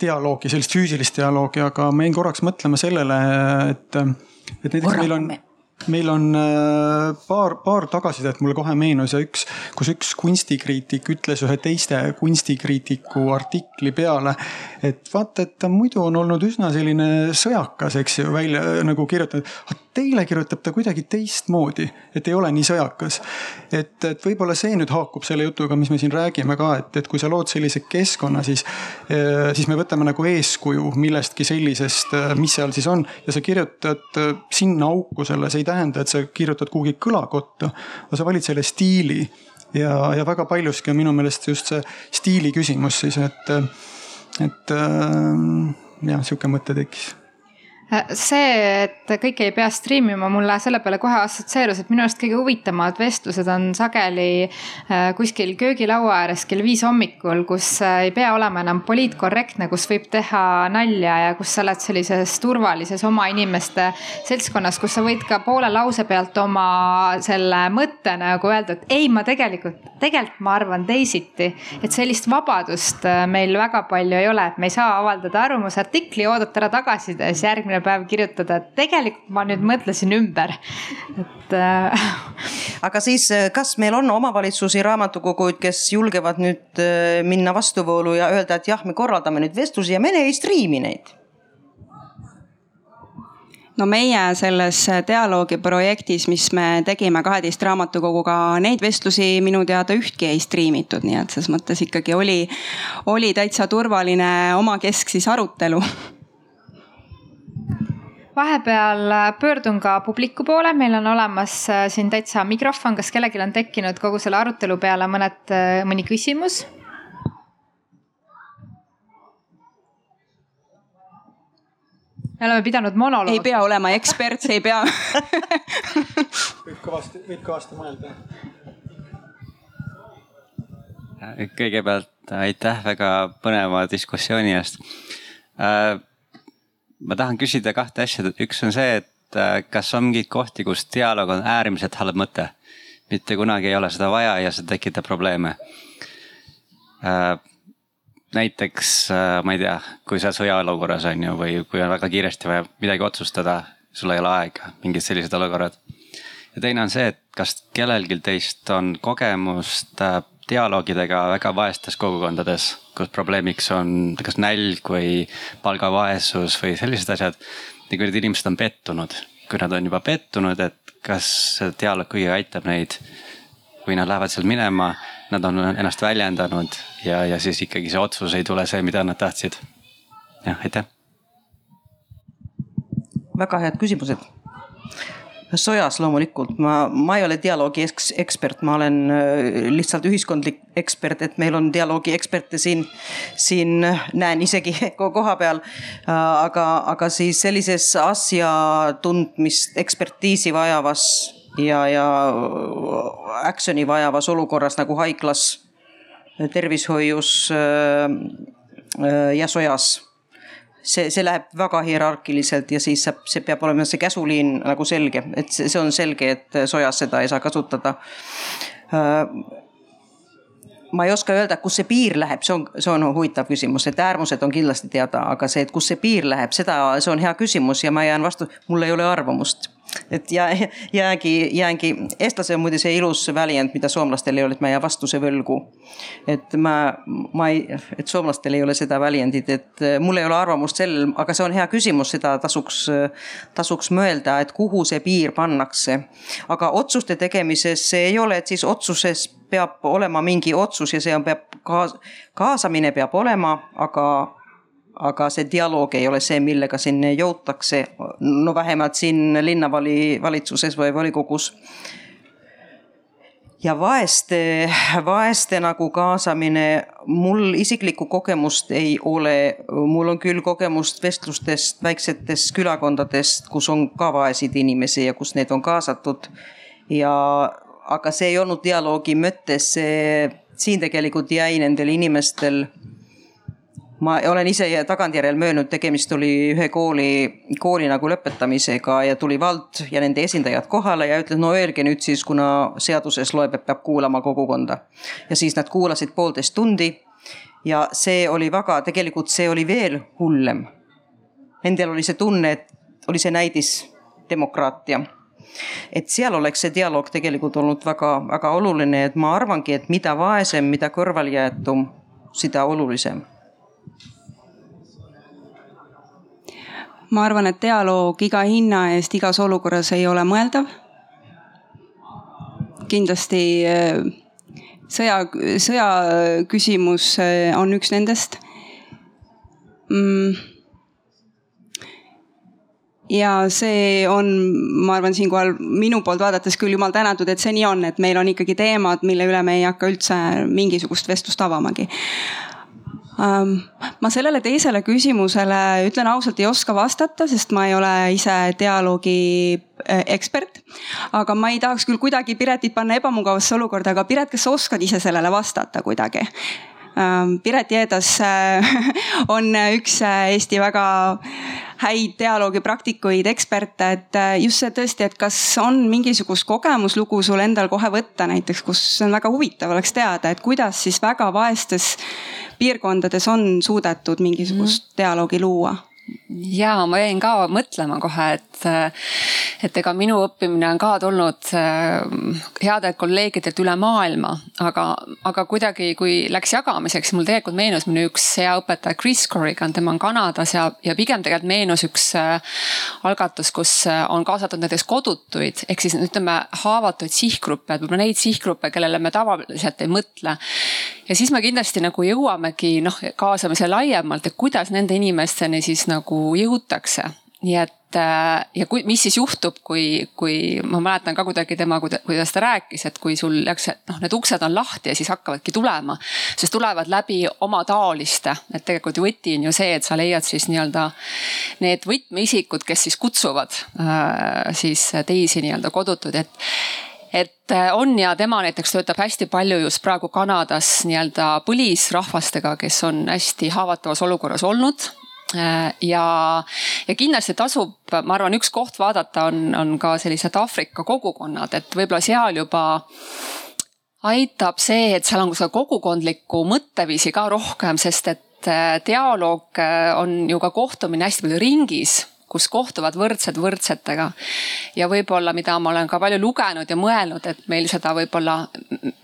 dialoogi, sellist füüsilist dialoogi, aga ma jäin korraks mõtlema sellele, et, et näiteks Korra, meil on meil on äh, paar, paar tagasisidet mulle kohe meenus ja üks, kus üks kunstikriitik ütles ühe teiste kunstikriitiku artikli peale, et vaata, et ta muidu on olnud üsna selline sõjakas, eks ju, välja nagu kirjutanud. Teile kirjutab ta kuidagi teistmoodi, et ei ole nii sõjakas. et, et võib-olla see nüüd haakub selle jutuga, mis me siin räägime ka, et, et kui sa lood sellise keskkonna, siis, äh, siis me võtame nagu eeskuju millestki sellisest, äh, mis seal siis on ja sa kirjutad sinna auku selle, see ei tähenda, et sa kirjutad kuhugi kõlakotta, aga sa valid selle stiili. ja, ja väga paljuski on minu meelest just see stiili küsimus siis, et, et jah, sihuke mõte tekkis see, et kõike ei pea striimima, mulle selle peale kohe assotsieerus, et minu arust kõige huvitavamad vestlused on sageli äh, kuskil köögilaua ääres kell viis hommikul, kus äh, ei pea olema enam poliitkorrektne, kus võib teha nalja ja kus sa oled sellises turvalises oma inimeste seltskonnas, kus sa võid ka poole lause pealt oma selle mõtte nagu öelda, et ei, ma tegelikult, tegelikult ma arvan teisiti. et sellist vabadust äh, meil väga palju ei ole, et me ei saa avaldada arvamusartikli, oodata ära tagasiside, siis järgmine järgmine päev kirjutada, et tegelikult ma nüüd mõtlesin ümber, et äh.... aga siis, äh, kas meil on omavalitsusi, raamatukoguid, kes julgevad nüüd äh, minna vastuvoolu ja öelda, et jah, me korraldame nüüd vestlusi ja me ei striimi neid? no meie selles dialoogiprojektis, mis me tegime kaheteist raamatukoguga, neid vestlusi minu teada ühtki ei striimitud, nii et selles mõttes ikkagi oli, oli täitsa turvaline omakesksis arutelu vahepeal äh, pöördun ka publiku poole, meil on olemas äh, siin täitsa mikrofon, kas kellelgi on tekkinud kogu selle arutelu peale mõned, äh, mõni küsimus? me oleme pidanud monoloogi. ei pea olema ekspert, ei pea võib kõvasti, võib kõvasti mõelda. kõigepealt aitäh väga põneva diskussiooni eest ma tahan küsida kahte asja, üks on see, et äh, kas on mingeid kohti, kus dialoog on äärmiselt halb mõte. mitte kunagi ei ole seda vaja ja see tekitab probleeme. Äh, näiteks äh, ma ei tea, kui sa sõjaolukorras on ju, või kui on väga kiiresti vaja midagi otsustada, sul ei ole aega, mingid sellised olukorrad. ja teine on see, et kas kellelgi teist on kogemust dialoogidega väga vaestes kogukondades, kus probleemiks on kas nälg või palgavaesus või sellised asjad. ja kui need inimesed on pettunud, kui nad on juba pettunud, et kas see dialoog kuidagi aitab neid või nad lähevad sealt minema, nad on ennast väljendanud ja, ja siis ikkagi see otsus ei tule see, mida nad tahtsid. jah, aitäh. väga head küsimused sojas loomulikult, ma, ma ei ole dialoogi eks, ekspert, ma olen äh, lihtsalt ühiskondlik ekspert, et meil on dialoogi eksperte siin, siin näen isegi koha peal. Äh, aga, aga siis sellises asja tundmist, ekspertiisi vajavas ja, ja action'i vajavas olukorras nagu haiglas, tervishoius äh, ja sojas see, see läheb väga hierarhiliselt ja siis saab, see peab olema see käsuliin nagu selge, et see, see on selge, et sojas seda ei saa kasutada. Ma ei oska öelda, kus see piir läheb, see on, see on huvitav küsimus, et äärmused on kindlasti teada, aga see, et kus see piir läheb, seda, see on hea küsimus ja ma jään vastu, mul ei ole arvamust et ja jäängi, jäängi, eestlase on muide see ilus väljend, mida soomlastel ei ole, et ma jään vastuse võlgu. et ma, ma ei, et soomlastel ei ole seda väljendit, et äh, mul ei ole arvamust sellel, aga see on hea küsimus, seda tasuks, tasuks mõelda, et kuhu see piir pannakse. aga otsuste tegemises see ei ole, et siis otsuses peab olema mingi otsus ja see on, peab kaas-, kaasamine peab olema, aga aga see dialoog ei ole see, millega sinna jõutakse, no vähemalt siin linnavali valitsuses või volikogus. ja vaeste, vaeste nagu kaasamine, mul isiklikku kogemust ei ole, mul on küll kogemust vestlustest väiksetest külakondadest, kus on ka vaeseid inimesi ja kus need on kaasatud. ja, aga see ei olnud dialoogi mõttes, see siin tegelikult jäi nendel inimestel ma olen ise tagantjärel möönud, tegemist oli ühe kooli, kooli nagu lõpetamisega ja tuli vald ja nende esindajad kohale ja ütles, no öelge nüüd siis, kuna seaduses loeb, et peab kuulama kogukonda. ja siis nad kuulasid poolteist tundi ja see oli väga, tegelikult see oli veel hullem. Nendel oli see tunne, et oli see näidisdemokraatia et seal oleks see dialoog tegelikult olnud väga-väga oluline, et ma arvangi, et mida vaesem, mida kõrvaljäetum, seda olulisem ma arvan, et dialoog iga hinna eest igas olukorras ei ole mõeldav. kindlasti äh, sõja, sõja küsimus äh, on üks nendest. Mm. Ja see on, ma arvan, siinkohal minu poolt vaadates küll jumal tänatud, et see nii on, et meil on ikkagi teemad, mille üle me ei hakka üldse mingisugust vestlust avamagi ma sellele teisele küsimusele ütlen ausalt, ei oska vastata, sest ma ei ole ise dialoogi äh, ekspert. aga ma ei tahaks küll kuidagi Piretit panna ebamugavasse olukorda, aga Piret, kas sa oskad ise sellele vastata kuidagi? Ähm, Piret Jeedas äh, on üks äh, Eesti väga häid dialoogipraktikuid, eksperte, et just see tõesti, et kas on mingisugust kogemuslugu sul endal kohe võtta näiteks, kus on väga huvitav oleks teada, et kuidas siis väga vaestes piirkondades on suudetud mingisugust mm. dialoogi luua? Ja ma jäin ka mõtlema kohe, et, et ega minu õppimine on ka tulnud äh, headelt kolleegidelt üle maailma, aga, aga kuidagi, kui läks jagamiseks, mul tegelikult meenus minu üks hea õpetaja, Chris Corrigan, tema on Kanadas ja, ja pigem tegelikult meenus üks äh, algatus, kus äh, on kaasatud näiteks kodutuid ehk siis ütleme haavatuid sihtgruppe, et võib-olla neid sihtgruppe, kellele me tavaliselt ei mõtle. Ja siis me kindlasti nagu jõuamegi noh, kaasamise laiemalt, et kuidas nende inimesteni siis nagu jõutakse. Nii et äh, ja kui, mis siis juhtub, kui, kui ma mäletan ka kuidagi tema, kuidas ta rääkis, et kui sul läks, noh, need uksed on lahti ja siis hakkavadki tulema. sest tulevad läbi oma taoliste, et tegelikult võti on ju see, et sa leiad siis nii-öelda need võtmeisikud, kes siis kutsuvad äh, siis teisi nii-öelda kodutuid, et et äh, on ja tema näiteks töötab hästi palju just praegu Kanadas nii-öelda põlisrahvastega, kes on hästi haavatavas olukorras olnud. Äh, ja, ja kindlasti tasub, ma arvan, üks koht vaadata on, on ka sellised Aafrika kogukonnad, et võib-olla seal juba aitab see, et seal on seda kogukondlikku mõtteviisi ka rohkem, sest et äh, dialoog on ju ka kohtumine hästi palju ringis kus kohtuvad võrdsed võrdsetega. ja võib-olla, mida ma olen ka palju lugenud ja mõelnud, et meil seda võib-olla,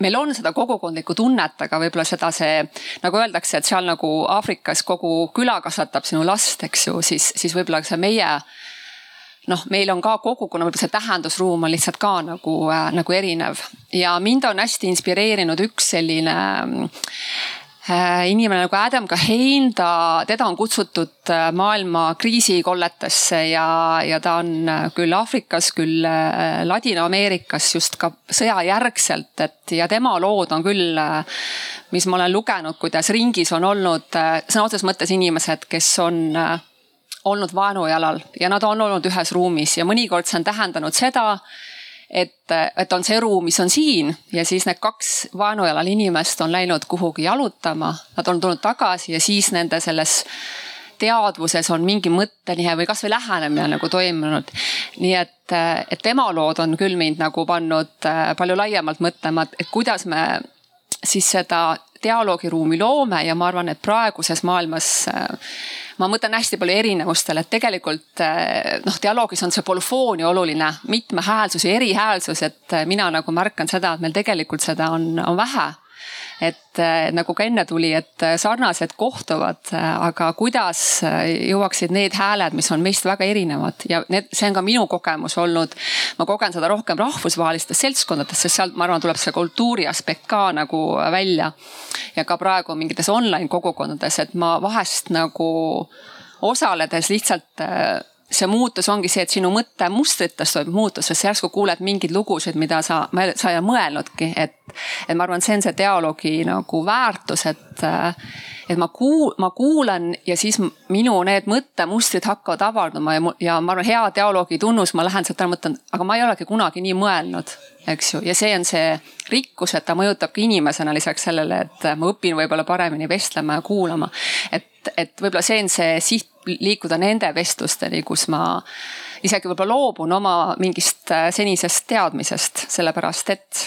meil on seda kogukondlikku tunnet, aga võib-olla seda see, nagu öeldakse, et seal nagu Aafrikas kogu küla kasvatab sinu last, eks ju, siis, siis võib-olla see meie noh, meil on ka kogukonna, võib-olla see tähendusruum on lihtsalt ka nagu äh,, nagu erinev ja mind on hästi inspireerinud üks selline inimene nagu Adam Kahane, ta, teda on kutsutud äh, maailma kriisikolletesse ja, ja ta on äh, küll Aafrikas, küll Ladina-Ameerikas just ka sõjajärgselt, et ja tema lood on küll, mis ma olen lugenud, kuidas ringis on olnud sõna otseses mõttes inimesed, kes on olnud vaenujalal ja nad on olnud ühes ruumis ja mõnikord see on tähendanud seda et, et on see ruum, mis on siin ja siis need kaks vaenujalal inimest on läinud kuhugi jalutama, nad on tulnud tagasi ja siis nende selles teadvuses on mingi mõttenihe või kasvõi lähenemine nagu toimunud. nii et, et tema lood on küll mind nagu pannud äh, palju laiemalt mõtlema, et kuidas me siis seda dialoogiruumi loome ja ma arvan, et praeguses maailmas äh, ma mõtlen hästi palju erinevustel, et tegelikult äh, noh, dialoogis on see polüfoonia oluline, mitmehäälsus ja erihäälsus, et äh, mina nagu märkan seda, et meil tegelikult seda on, on vähe et äh, nagu ka enne tuli, et äh, sarnased kohtuvad, äh, aga kuidas jõuaksid need hääled, mis on meist väga erinevad ja need, see on ka minu kogemus olnud. ma kogen seda rohkem rahvusvahelistes seltskondades, sest sealt ma arvan, tuleb see kultuuri aspekt ka nagu välja. ja ka praegu mingites online kogukondades, et ma vahest nagu osaledes lihtsalt see muutus ongi see, et sinu mõttemustrites toimub muutus, sest sa järsku kuuled mingeid lugusid, mida sa, sa ei mõelnudki, et. et ma arvan, see on see dialoogi nagu väärtus, et, et ma kuul-, ma kuulan ja siis minu need mõttemustrid hakkavad avalduma ja, ja ma arvan, hea dialoogi tunnus, ma lähen sealt ära, mõtlen, aga ma ei olegi kunagi nii mõelnud, eks ju, ja see on see rikkus, et ta mõjutab ka inimesena lisaks sellele, et ma õpin võib-olla paremini vestlema ja kuulama. et, et võib-olla see on see siht liikuda nende vestlusteni, kus ma isegi võib-olla loobun oma mingist äh, senisest teadmisest, sellepärast et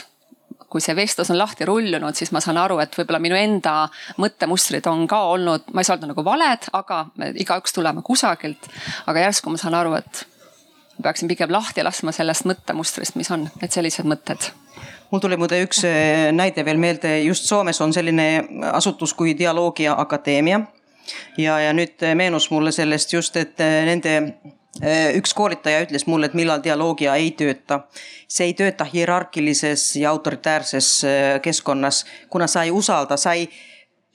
kui see vestlus on lahti rullunud, siis ma saan aru, et võib-olla minu enda mõttemustrid on ka olnud, ma ei saa öelda nagu valed, aga me igaüks tuleme kusagilt. aga järsku ma saan aru, et ma peaksin pigem lahti laskma sellest mõttemustrist, mis on, et sellised mõtted mul tuli muide üks äh, näide veel meelde, just Soomes on selline asutus kui Dialoogia Akadeemia ja, ja nüüd äh, meenus mulle sellest just, et äh, nende äh, üks koolitaja ütles mulle, et millal dialoogia ei tööta. see ei tööta hierarhilises ja autoritäärses keskkonnas, kuna sa ei usalda, sa ei,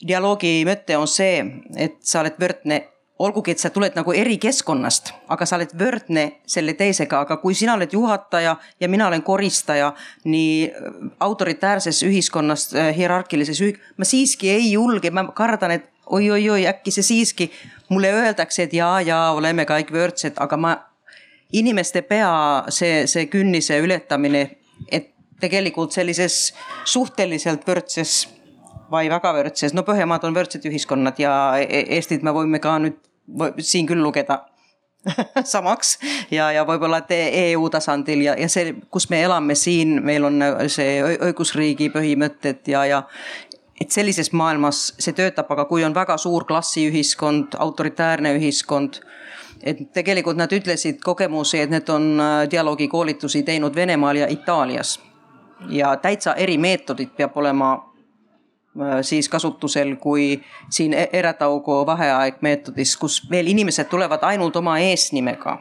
dialoogi mõte on see, et sa oled võrdne. Olgugi, et sa tuled nagu erikeskkonnast, aga sa oled võrdne selle teisega, aga kui sina oled juhataja ja mina olen koristaja nii autoritäärses ühiskonnas, hierarhilises ühi-, ma siiski ei julge, ma kardan, et oi-oi-oi, äkki see siiski, mulle öeldakse, et jaa, jaa, oleme kõik võrdsed, aga ma, inimeste pea see, see künnise ületamine, et tegelikult sellises suhteliselt võrdses või väga võrdses, no Põhjamaad on võrdsed ühiskonnad ja e-, Eestit me võime ka nüüd siin küll lugeda samaks ja, ja võib-olla EU tasandil ja, ja see, kus me elame siin, meil on see õigusriigi põhimõtted ja, ja et sellises maailmas see töötab, aga kui on väga suur klassiühiskond, autoritäärne ühiskond, et tegelikult nad ütlesid kogemusi, et need on äh, dialoogikoolitusi teinud Venemaal ja Itaalias. ja täitsa erimeetodid peab olema äh, siis kasutusel, kui siin e-, Erataugu vaheaeg meetodis, kus veel inimesed tulevad ainult oma eesnimega.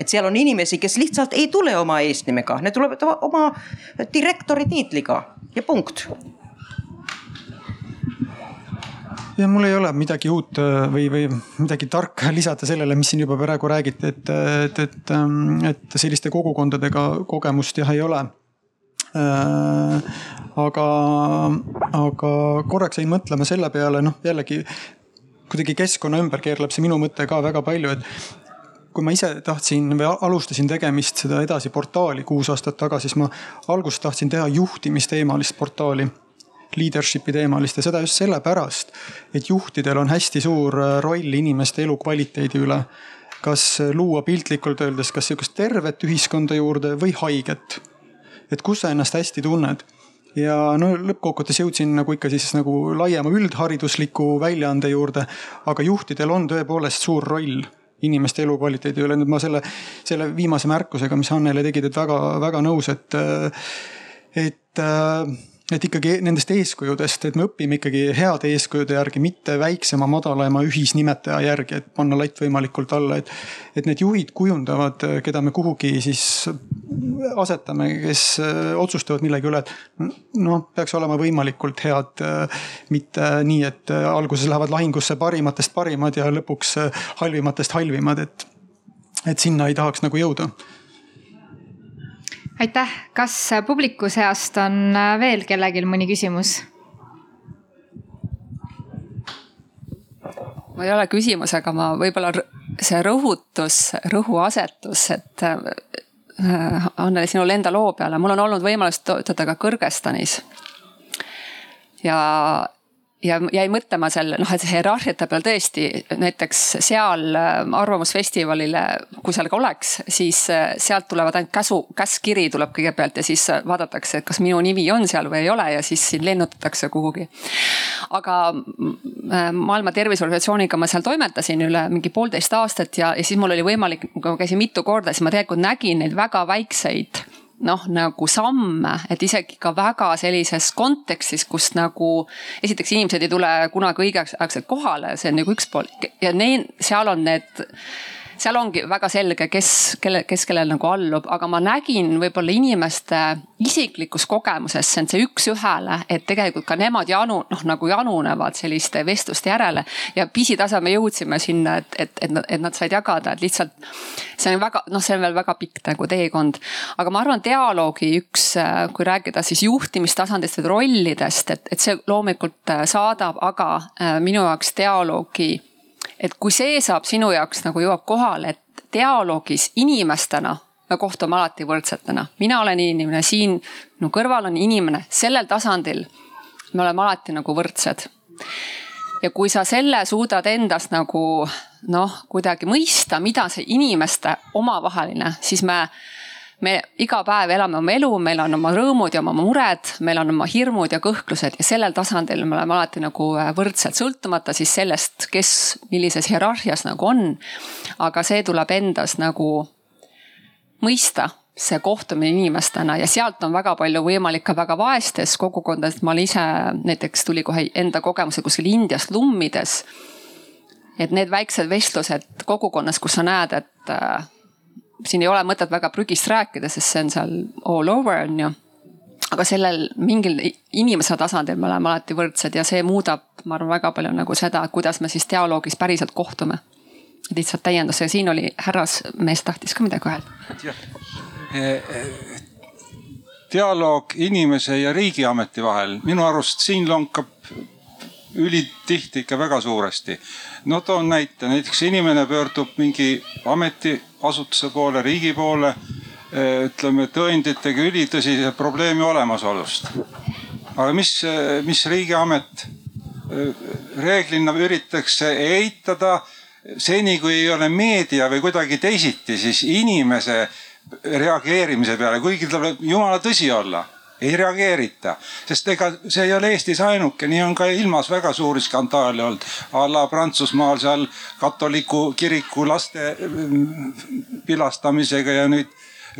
Et seal on inimesi, kes lihtsalt ei tule oma eesnimega, need tulevad oma direktori tiitliga ja punkt ja mul ei ole midagi uut äh, või, või midagi tarka lisada sellele, mis siin juba praegu räägiti, et, et, et, ähm, et selliste kogukondadega kogemust jah ei ole äh,. aga, aga korraks jäin mõtlema selle peale, noh jällegi kuidagi keskkonna ümber keerleb see minu mõte ka väga palju, et kui ma ise tahtsin või alustasin tegemist seda edasi portaali kuus aastat tagasi, siis ma alguses tahtsin teha juhtimisteemalist portaali leadership'i teemalist ja seda just sellepärast, et juhtidel on hästi suur äh, roll inimeste elukvaliteedi üle. kas luua piltlikult öeldes, kas sihukest tervet ühiskonda juurde või haiget. et kus sa ennast hästi tunned ja no lõppkokkuvõttes jõudsin nagu ikka siis nagu laiema üldharidusliku väljaande juurde. aga juhtidel on tõepoolest suur roll inimeste elukvaliteedi üle. nüüd ma selle, selle viimase märkusega, mis Annele tegid, et väga-väga nõus, et, et et ikkagi nendest eeskujudest, et me õpime ikkagi heade eeskujude järgi, mitte väiksema, madalama ühisnimetaja järgi, et panna latt võimalikult alla, et. et need juhid kujundavad, keda me kuhugi siis asetame, kes otsustavad millegi üle, et noh, peaks olema võimalikult head. mitte nii, et alguses lähevad lahingusse parimatest parimad ja lõpuks halvimatest halvimad, et, et sinna ei tahaks nagu jõuda aitäh, kas publiku seast on äh, veel kellelgi mõni küsimus? ma ei ole küsimus, aga ma võib-olla see rõhutus, rõhuasetus, et äh, Anneli, sinul enda loo peale, mul on olnud võimalus töötada ka Kõrgõzstanis. ja ja jäi mõtlema selle noh, et hierarhiate peal tõesti näiteks seal äh, arvamusfestivalile, kui seal ka oleks, siis äh, sealt tulevad ainult käsu, käskkiri tuleb kõigepealt ja siis äh, vaadatakse, et kas minu nimi on seal või ei ole ja siis sind lennutatakse kuhugi. aga maailma Terviseorganisatsiooniga ma seal toimetasin üle mingi poolteist aastat ja, ja siis mul oli võimalik, kui ma käisin mitu korda, siis ma tegelikult nägin neid väga väikseid noh, nagu samme, et isegi ka väga sellises kontekstis, kus nagu esiteks inimesed ei tule kunagi õigeaegselt kohale, see on nagu üks pool. Ja need, seal on need seal ongi väga selge, kes, kelle, kes kellele nagu allub, aga ma nägin võib-olla inimeste isiklikus kogemuses, see on see üks-ühele, et tegelikult ka nemad janu, noh nagu janunevad selliste vestluste järele. ja pisitasa me jõudsime sinna, et, et, et, et nad said jagada, et lihtsalt see on väga, noh, see on veel väga pikk nagu teekond. aga ma arvan, dialoogi üks, kui rääkida siis juhtimistasandist või rollidest, et, et see loomulikult saadab, aga äh, minu jaoks dialoogi et kui see saab sinu jaoks nagu jõuab kohale, et dialoogis inimestena me kohtume alati võrdsetena. mina olen inimene, siin minu kõrval on inimene, sellel tasandil me oleme alati nagu võrdsed. ja kui sa selle suudad endas nagu noh, kuidagi mõista, mida see inimeste omavaheline, siis me me iga päev elame oma elu, meil on oma rõõmud ja oma mured, meil on oma hirmud ja kõhklused ja sellel tasandil me oleme alati nagu äh, võrdselt, sõltumata siis sellest, kes millises hierarhias nagu on. aga see tuleb endas nagu mõista see kohtumine inimestena ja sealt on väga palju võimalik ka väga vaestes kogukondades, ma ise näiteks tuli kohe enda kogemuse kuskil Indias lummides. et need väiksed vestlused kogukonnas, kus sa näed, et äh, siin ei ole mõtet väga prügist rääkida, sest see on seal all over, on ju. aga sellel mingil inimese tasandil me oleme alati võrdsed ja see muudab, ma arvan, väga palju nagu seda, kuidas me siis dialoogis päriselt kohtume. lihtsalt täiendus ja siin oli härrasmees tahtis ka midagi öelda. dialoog inimese ja riigiameti vahel, minu arust siin lonkab ülitihti ikka väga suuresti. no toon näite, näiteks inimene pöördub mingi ametiasutuse poole, riigi poole, ütleme tõenditega ülitõsise probleemi olemasolust. aga mis, mis riigiamet reeglina üritatakse eitada seni, kui ei ole meedia või kuidagi teisiti, siis inimese reageerimise peale, kuigi võib jumala tõsi olla ei reageerita, sest ega see ei ole Eestis ainuke, nii on ka ilmas väga suuri skandaale olnud. a la Prantsusmaal seal katoliku kiriku laste mm, pilastamisega ja nüüd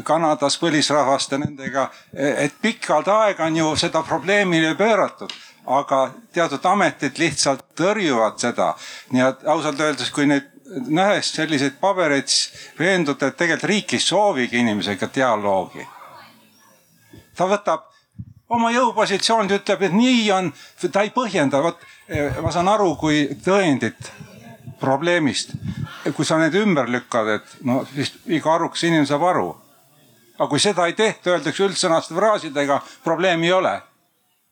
Kanadas põlisrahvaste nendega. et pikalt aega on ju seda probleemile pööratud, aga teatud ametid lihtsalt tõrjuvad seda. nii et ausalt öeldes, kui nüüd nähes selliseid pabereid, siis veendute, et tegelikult riik ei soovigi inimesega dialoogi ta võtab oma jõupositsioonilt, ütleb, et nii on, ta ei põhjenda, vot eh, ma saan aru, kui tõendit probleemist, kui sa need ümber lükkad, et no siis iga arukas inimene saab aru. aga kui seda ei tehta, öeldakse üldsõnaste fraasidega, probleemi ei ole.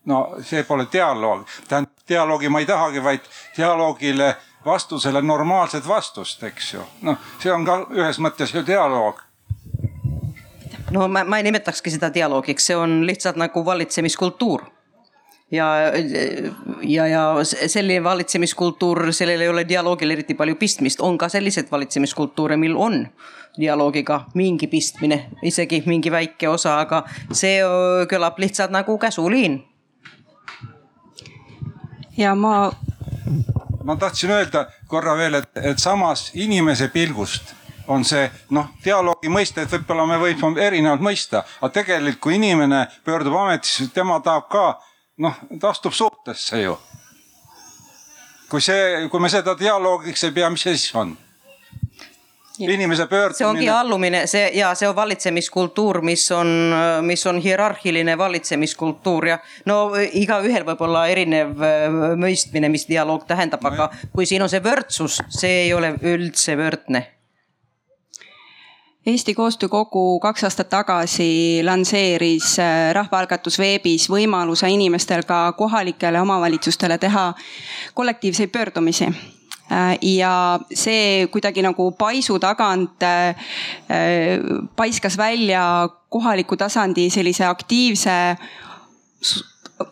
no see pole dialoog, tähendab dialoogi ma ei tahagi, vaid dialoogile vastusele normaalset vastust, eks ju. noh, see on ka ühes mõttes ju dialoog no ma, ma ei nimetakski seda dialoogiks, see on lihtsalt nagu valitsemiskultuur ja, ja, ja selline valitsemiskultuur, sellel ei ole dialoogil eriti palju pistmist, on ka selliseid valitsemiskultuure, mil on dialoogiga mingi pistmine, isegi mingi väike osa, aga see kõlab lihtsalt nagu käsuliin. ja ma. ma tahtsin öelda korra veel, et, et samas inimese pilgust on see noh, dialoogi mõistet võib-olla me võime erinevalt mõista, aga tegelikult kui inimene pöördub ametisse, tema tahab ka noh, ta astub suhtesse ju. kui see, kui me seda dialoogiks ei pea, mis see siis on? inimese pöördumine. see ongi allumine, see ja see on valitsemiskultuur, mis on, mis on hierarhiline valitsemiskultuur ja no igaühel võib olla erinev äh, mõistmine, mis dialoog tähendab, aga kui siin on see võrdsus, see ei ole üldse võrdne Eesti Koostöökogu kaks aastat tagasi lansseeris äh, rahvaalgatus veebis võimaluse inimestel ka kohalikele omavalitsustele teha kollektiivseid pöördumisi. Äh, ja see kuidagi nagu paisu tagant äh, paiskas välja kohaliku tasandi sellise aktiivse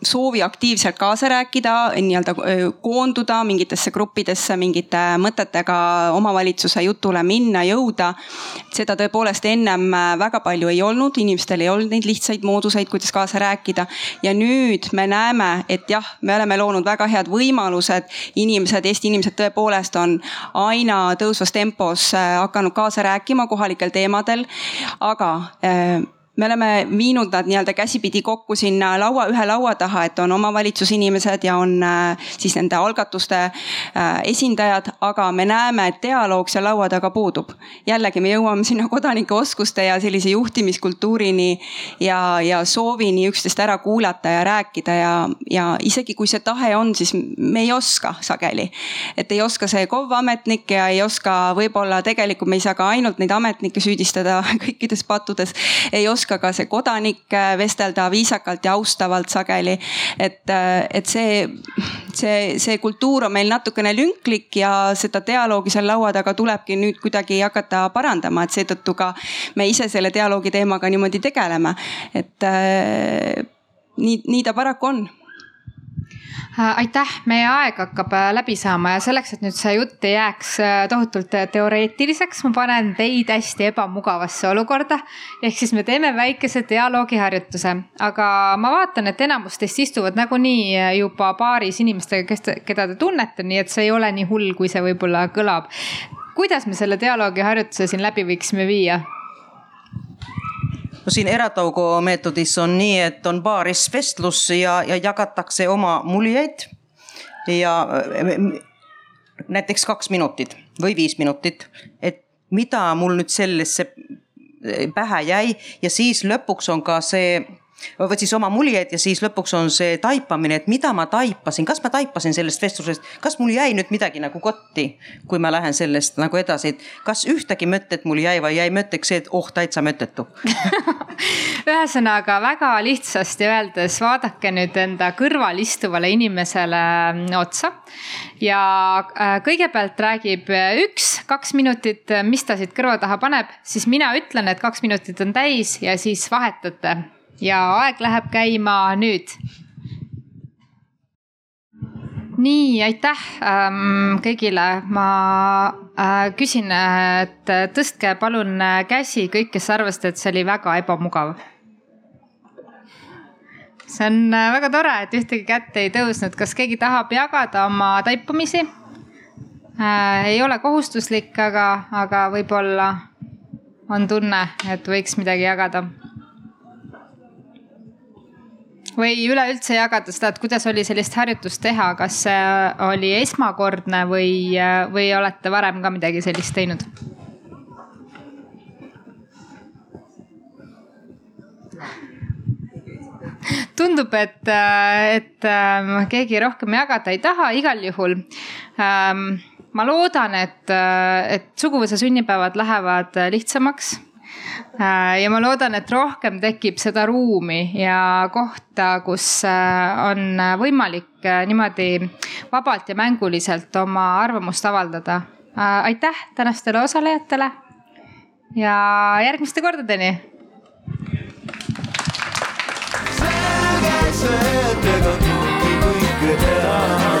soovi aktiivselt kaasa rääkida, nii-öelda koonduda mingitesse gruppidesse, mingite mõtetega omavalitsuse jutule minna, jõuda. seda tõepoolest ennem äh, väga palju ei olnud, inimestel ei olnud neid lihtsaid mooduseid, kuidas kaasa rääkida. ja nüüd me näeme, et jah, me oleme loonud väga head võimalused. inimesed, Eesti inimesed tõepoolest on aina tõusvas tempos äh, hakanud kaasa rääkima kohalikel teemadel. aga me oleme viinud nad nii-öelda käsipidi kokku sinna laua, ühe laua taha, et on omavalitsusinimesed ja on äh, siis nende algatuste äh, esindajad, aga me näeme, et dialoog seal laua taga puudub. jällegi me jõuame sinna kodanike oskuste ja sellise juhtimiskultuurini ja, ja soovini üksteist ära kuulata ja rääkida ja, ja isegi kui see tahe on, siis me ei oska sageli. et ei oska see KOV ametnik ja ei oska võib-olla tegelikult me ei saa ka ainult neid ametnikke süüdistada kõikides pattudes, ei oska oska ka see kodanik vestelda viisakalt ja austavalt sageli. et, et see, see, see kultuur on meil natukene lünklik ja seda dialoogi seal laua taga tulebki nüüd kuidagi hakata parandama, et seetõttu ka me ise selle dialoogi teemaga niimoodi tegeleme. et nii, nii ta paraku on aitäh, meie aeg hakkab äh, läbi saama ja selleks, et nüüd see jutt ei jääks äh, tohutult teoreetiliseks, ma panen teid hästi ebamugavasse olukorda. ehk siis me teeme väikese dialoogiharjutuse, aga ma vaatan, et enamus teist istuvad nagunii juba paaris inimestega, kes, keda te tunnete, nii et see ei ole nii hull, kui see võib-olla kõlab. kuidas me selle dialoogiharjutuse siin läbi võiksime viia? No siin erataugo meetodis on nii, et on paaris vestlus ja, ja jagatakse oma muljeid. ja näiteks kaks minutit või viis minutit, et mida mul nüüd sellesse pähe jäi ja siis lõpuks on ka see või siis oma muljeid ja siis lõpuks on see taipamine, et mida ma taipasin, kas ma taipasin sellest vestlusest, kas mul jäi nüüd midagi nagu kotti, kui ma lähen sellest nagu edasi, et kas ühtegi mõtet mul jäi või jäi mõtteks see, et oh täitsa mõttetu. Ühesõnaga väga lihtsasti öeldes, vaadake nüüd enda kõrval istuvale inimesele otsa ja äh, kõigepealt räägib üks, kaks minutit, mis ta siit kõrva taha paneb, siis mina ütlen, et kaks minutit on täis ja siis vahetate ja aeg läheb käima nüüd. nii, aitäh ähm, kõigile, ma äh, küsin, et tõstke palun käsi kõik, kes arvasid, et see oli väga ebamugav. see on äh, väga tore, et ühtegi kätt ei tõusnud, kas keegi tahab jagada oma taipamisi äh,? ei ole kohustuslik, aga, aga võib-olla on tunne, et võiks midagi jagada või üleüldse jagada seda, et kuidas oli sellist harjutust teha, kas see oli esmakordne või, või olete varem ka midagi sellist teinud? tundub, et, et ähm, keegi rohkem jagada ei taha, igal juhul ähm, ma loodan, et, et suguvõsa sünnipäevad lähevad lihtsamaks Äh, ja ma loodan, et rohkem tekib seda ruumi ja kohta, kus äh, on võimalik äh, niimoodi vabalt ja mänguliselt oma arvamust avaldada. aitäh tänastele osalejatele ja järgmiste kordadeni. selge see, et ega kõike kõike teha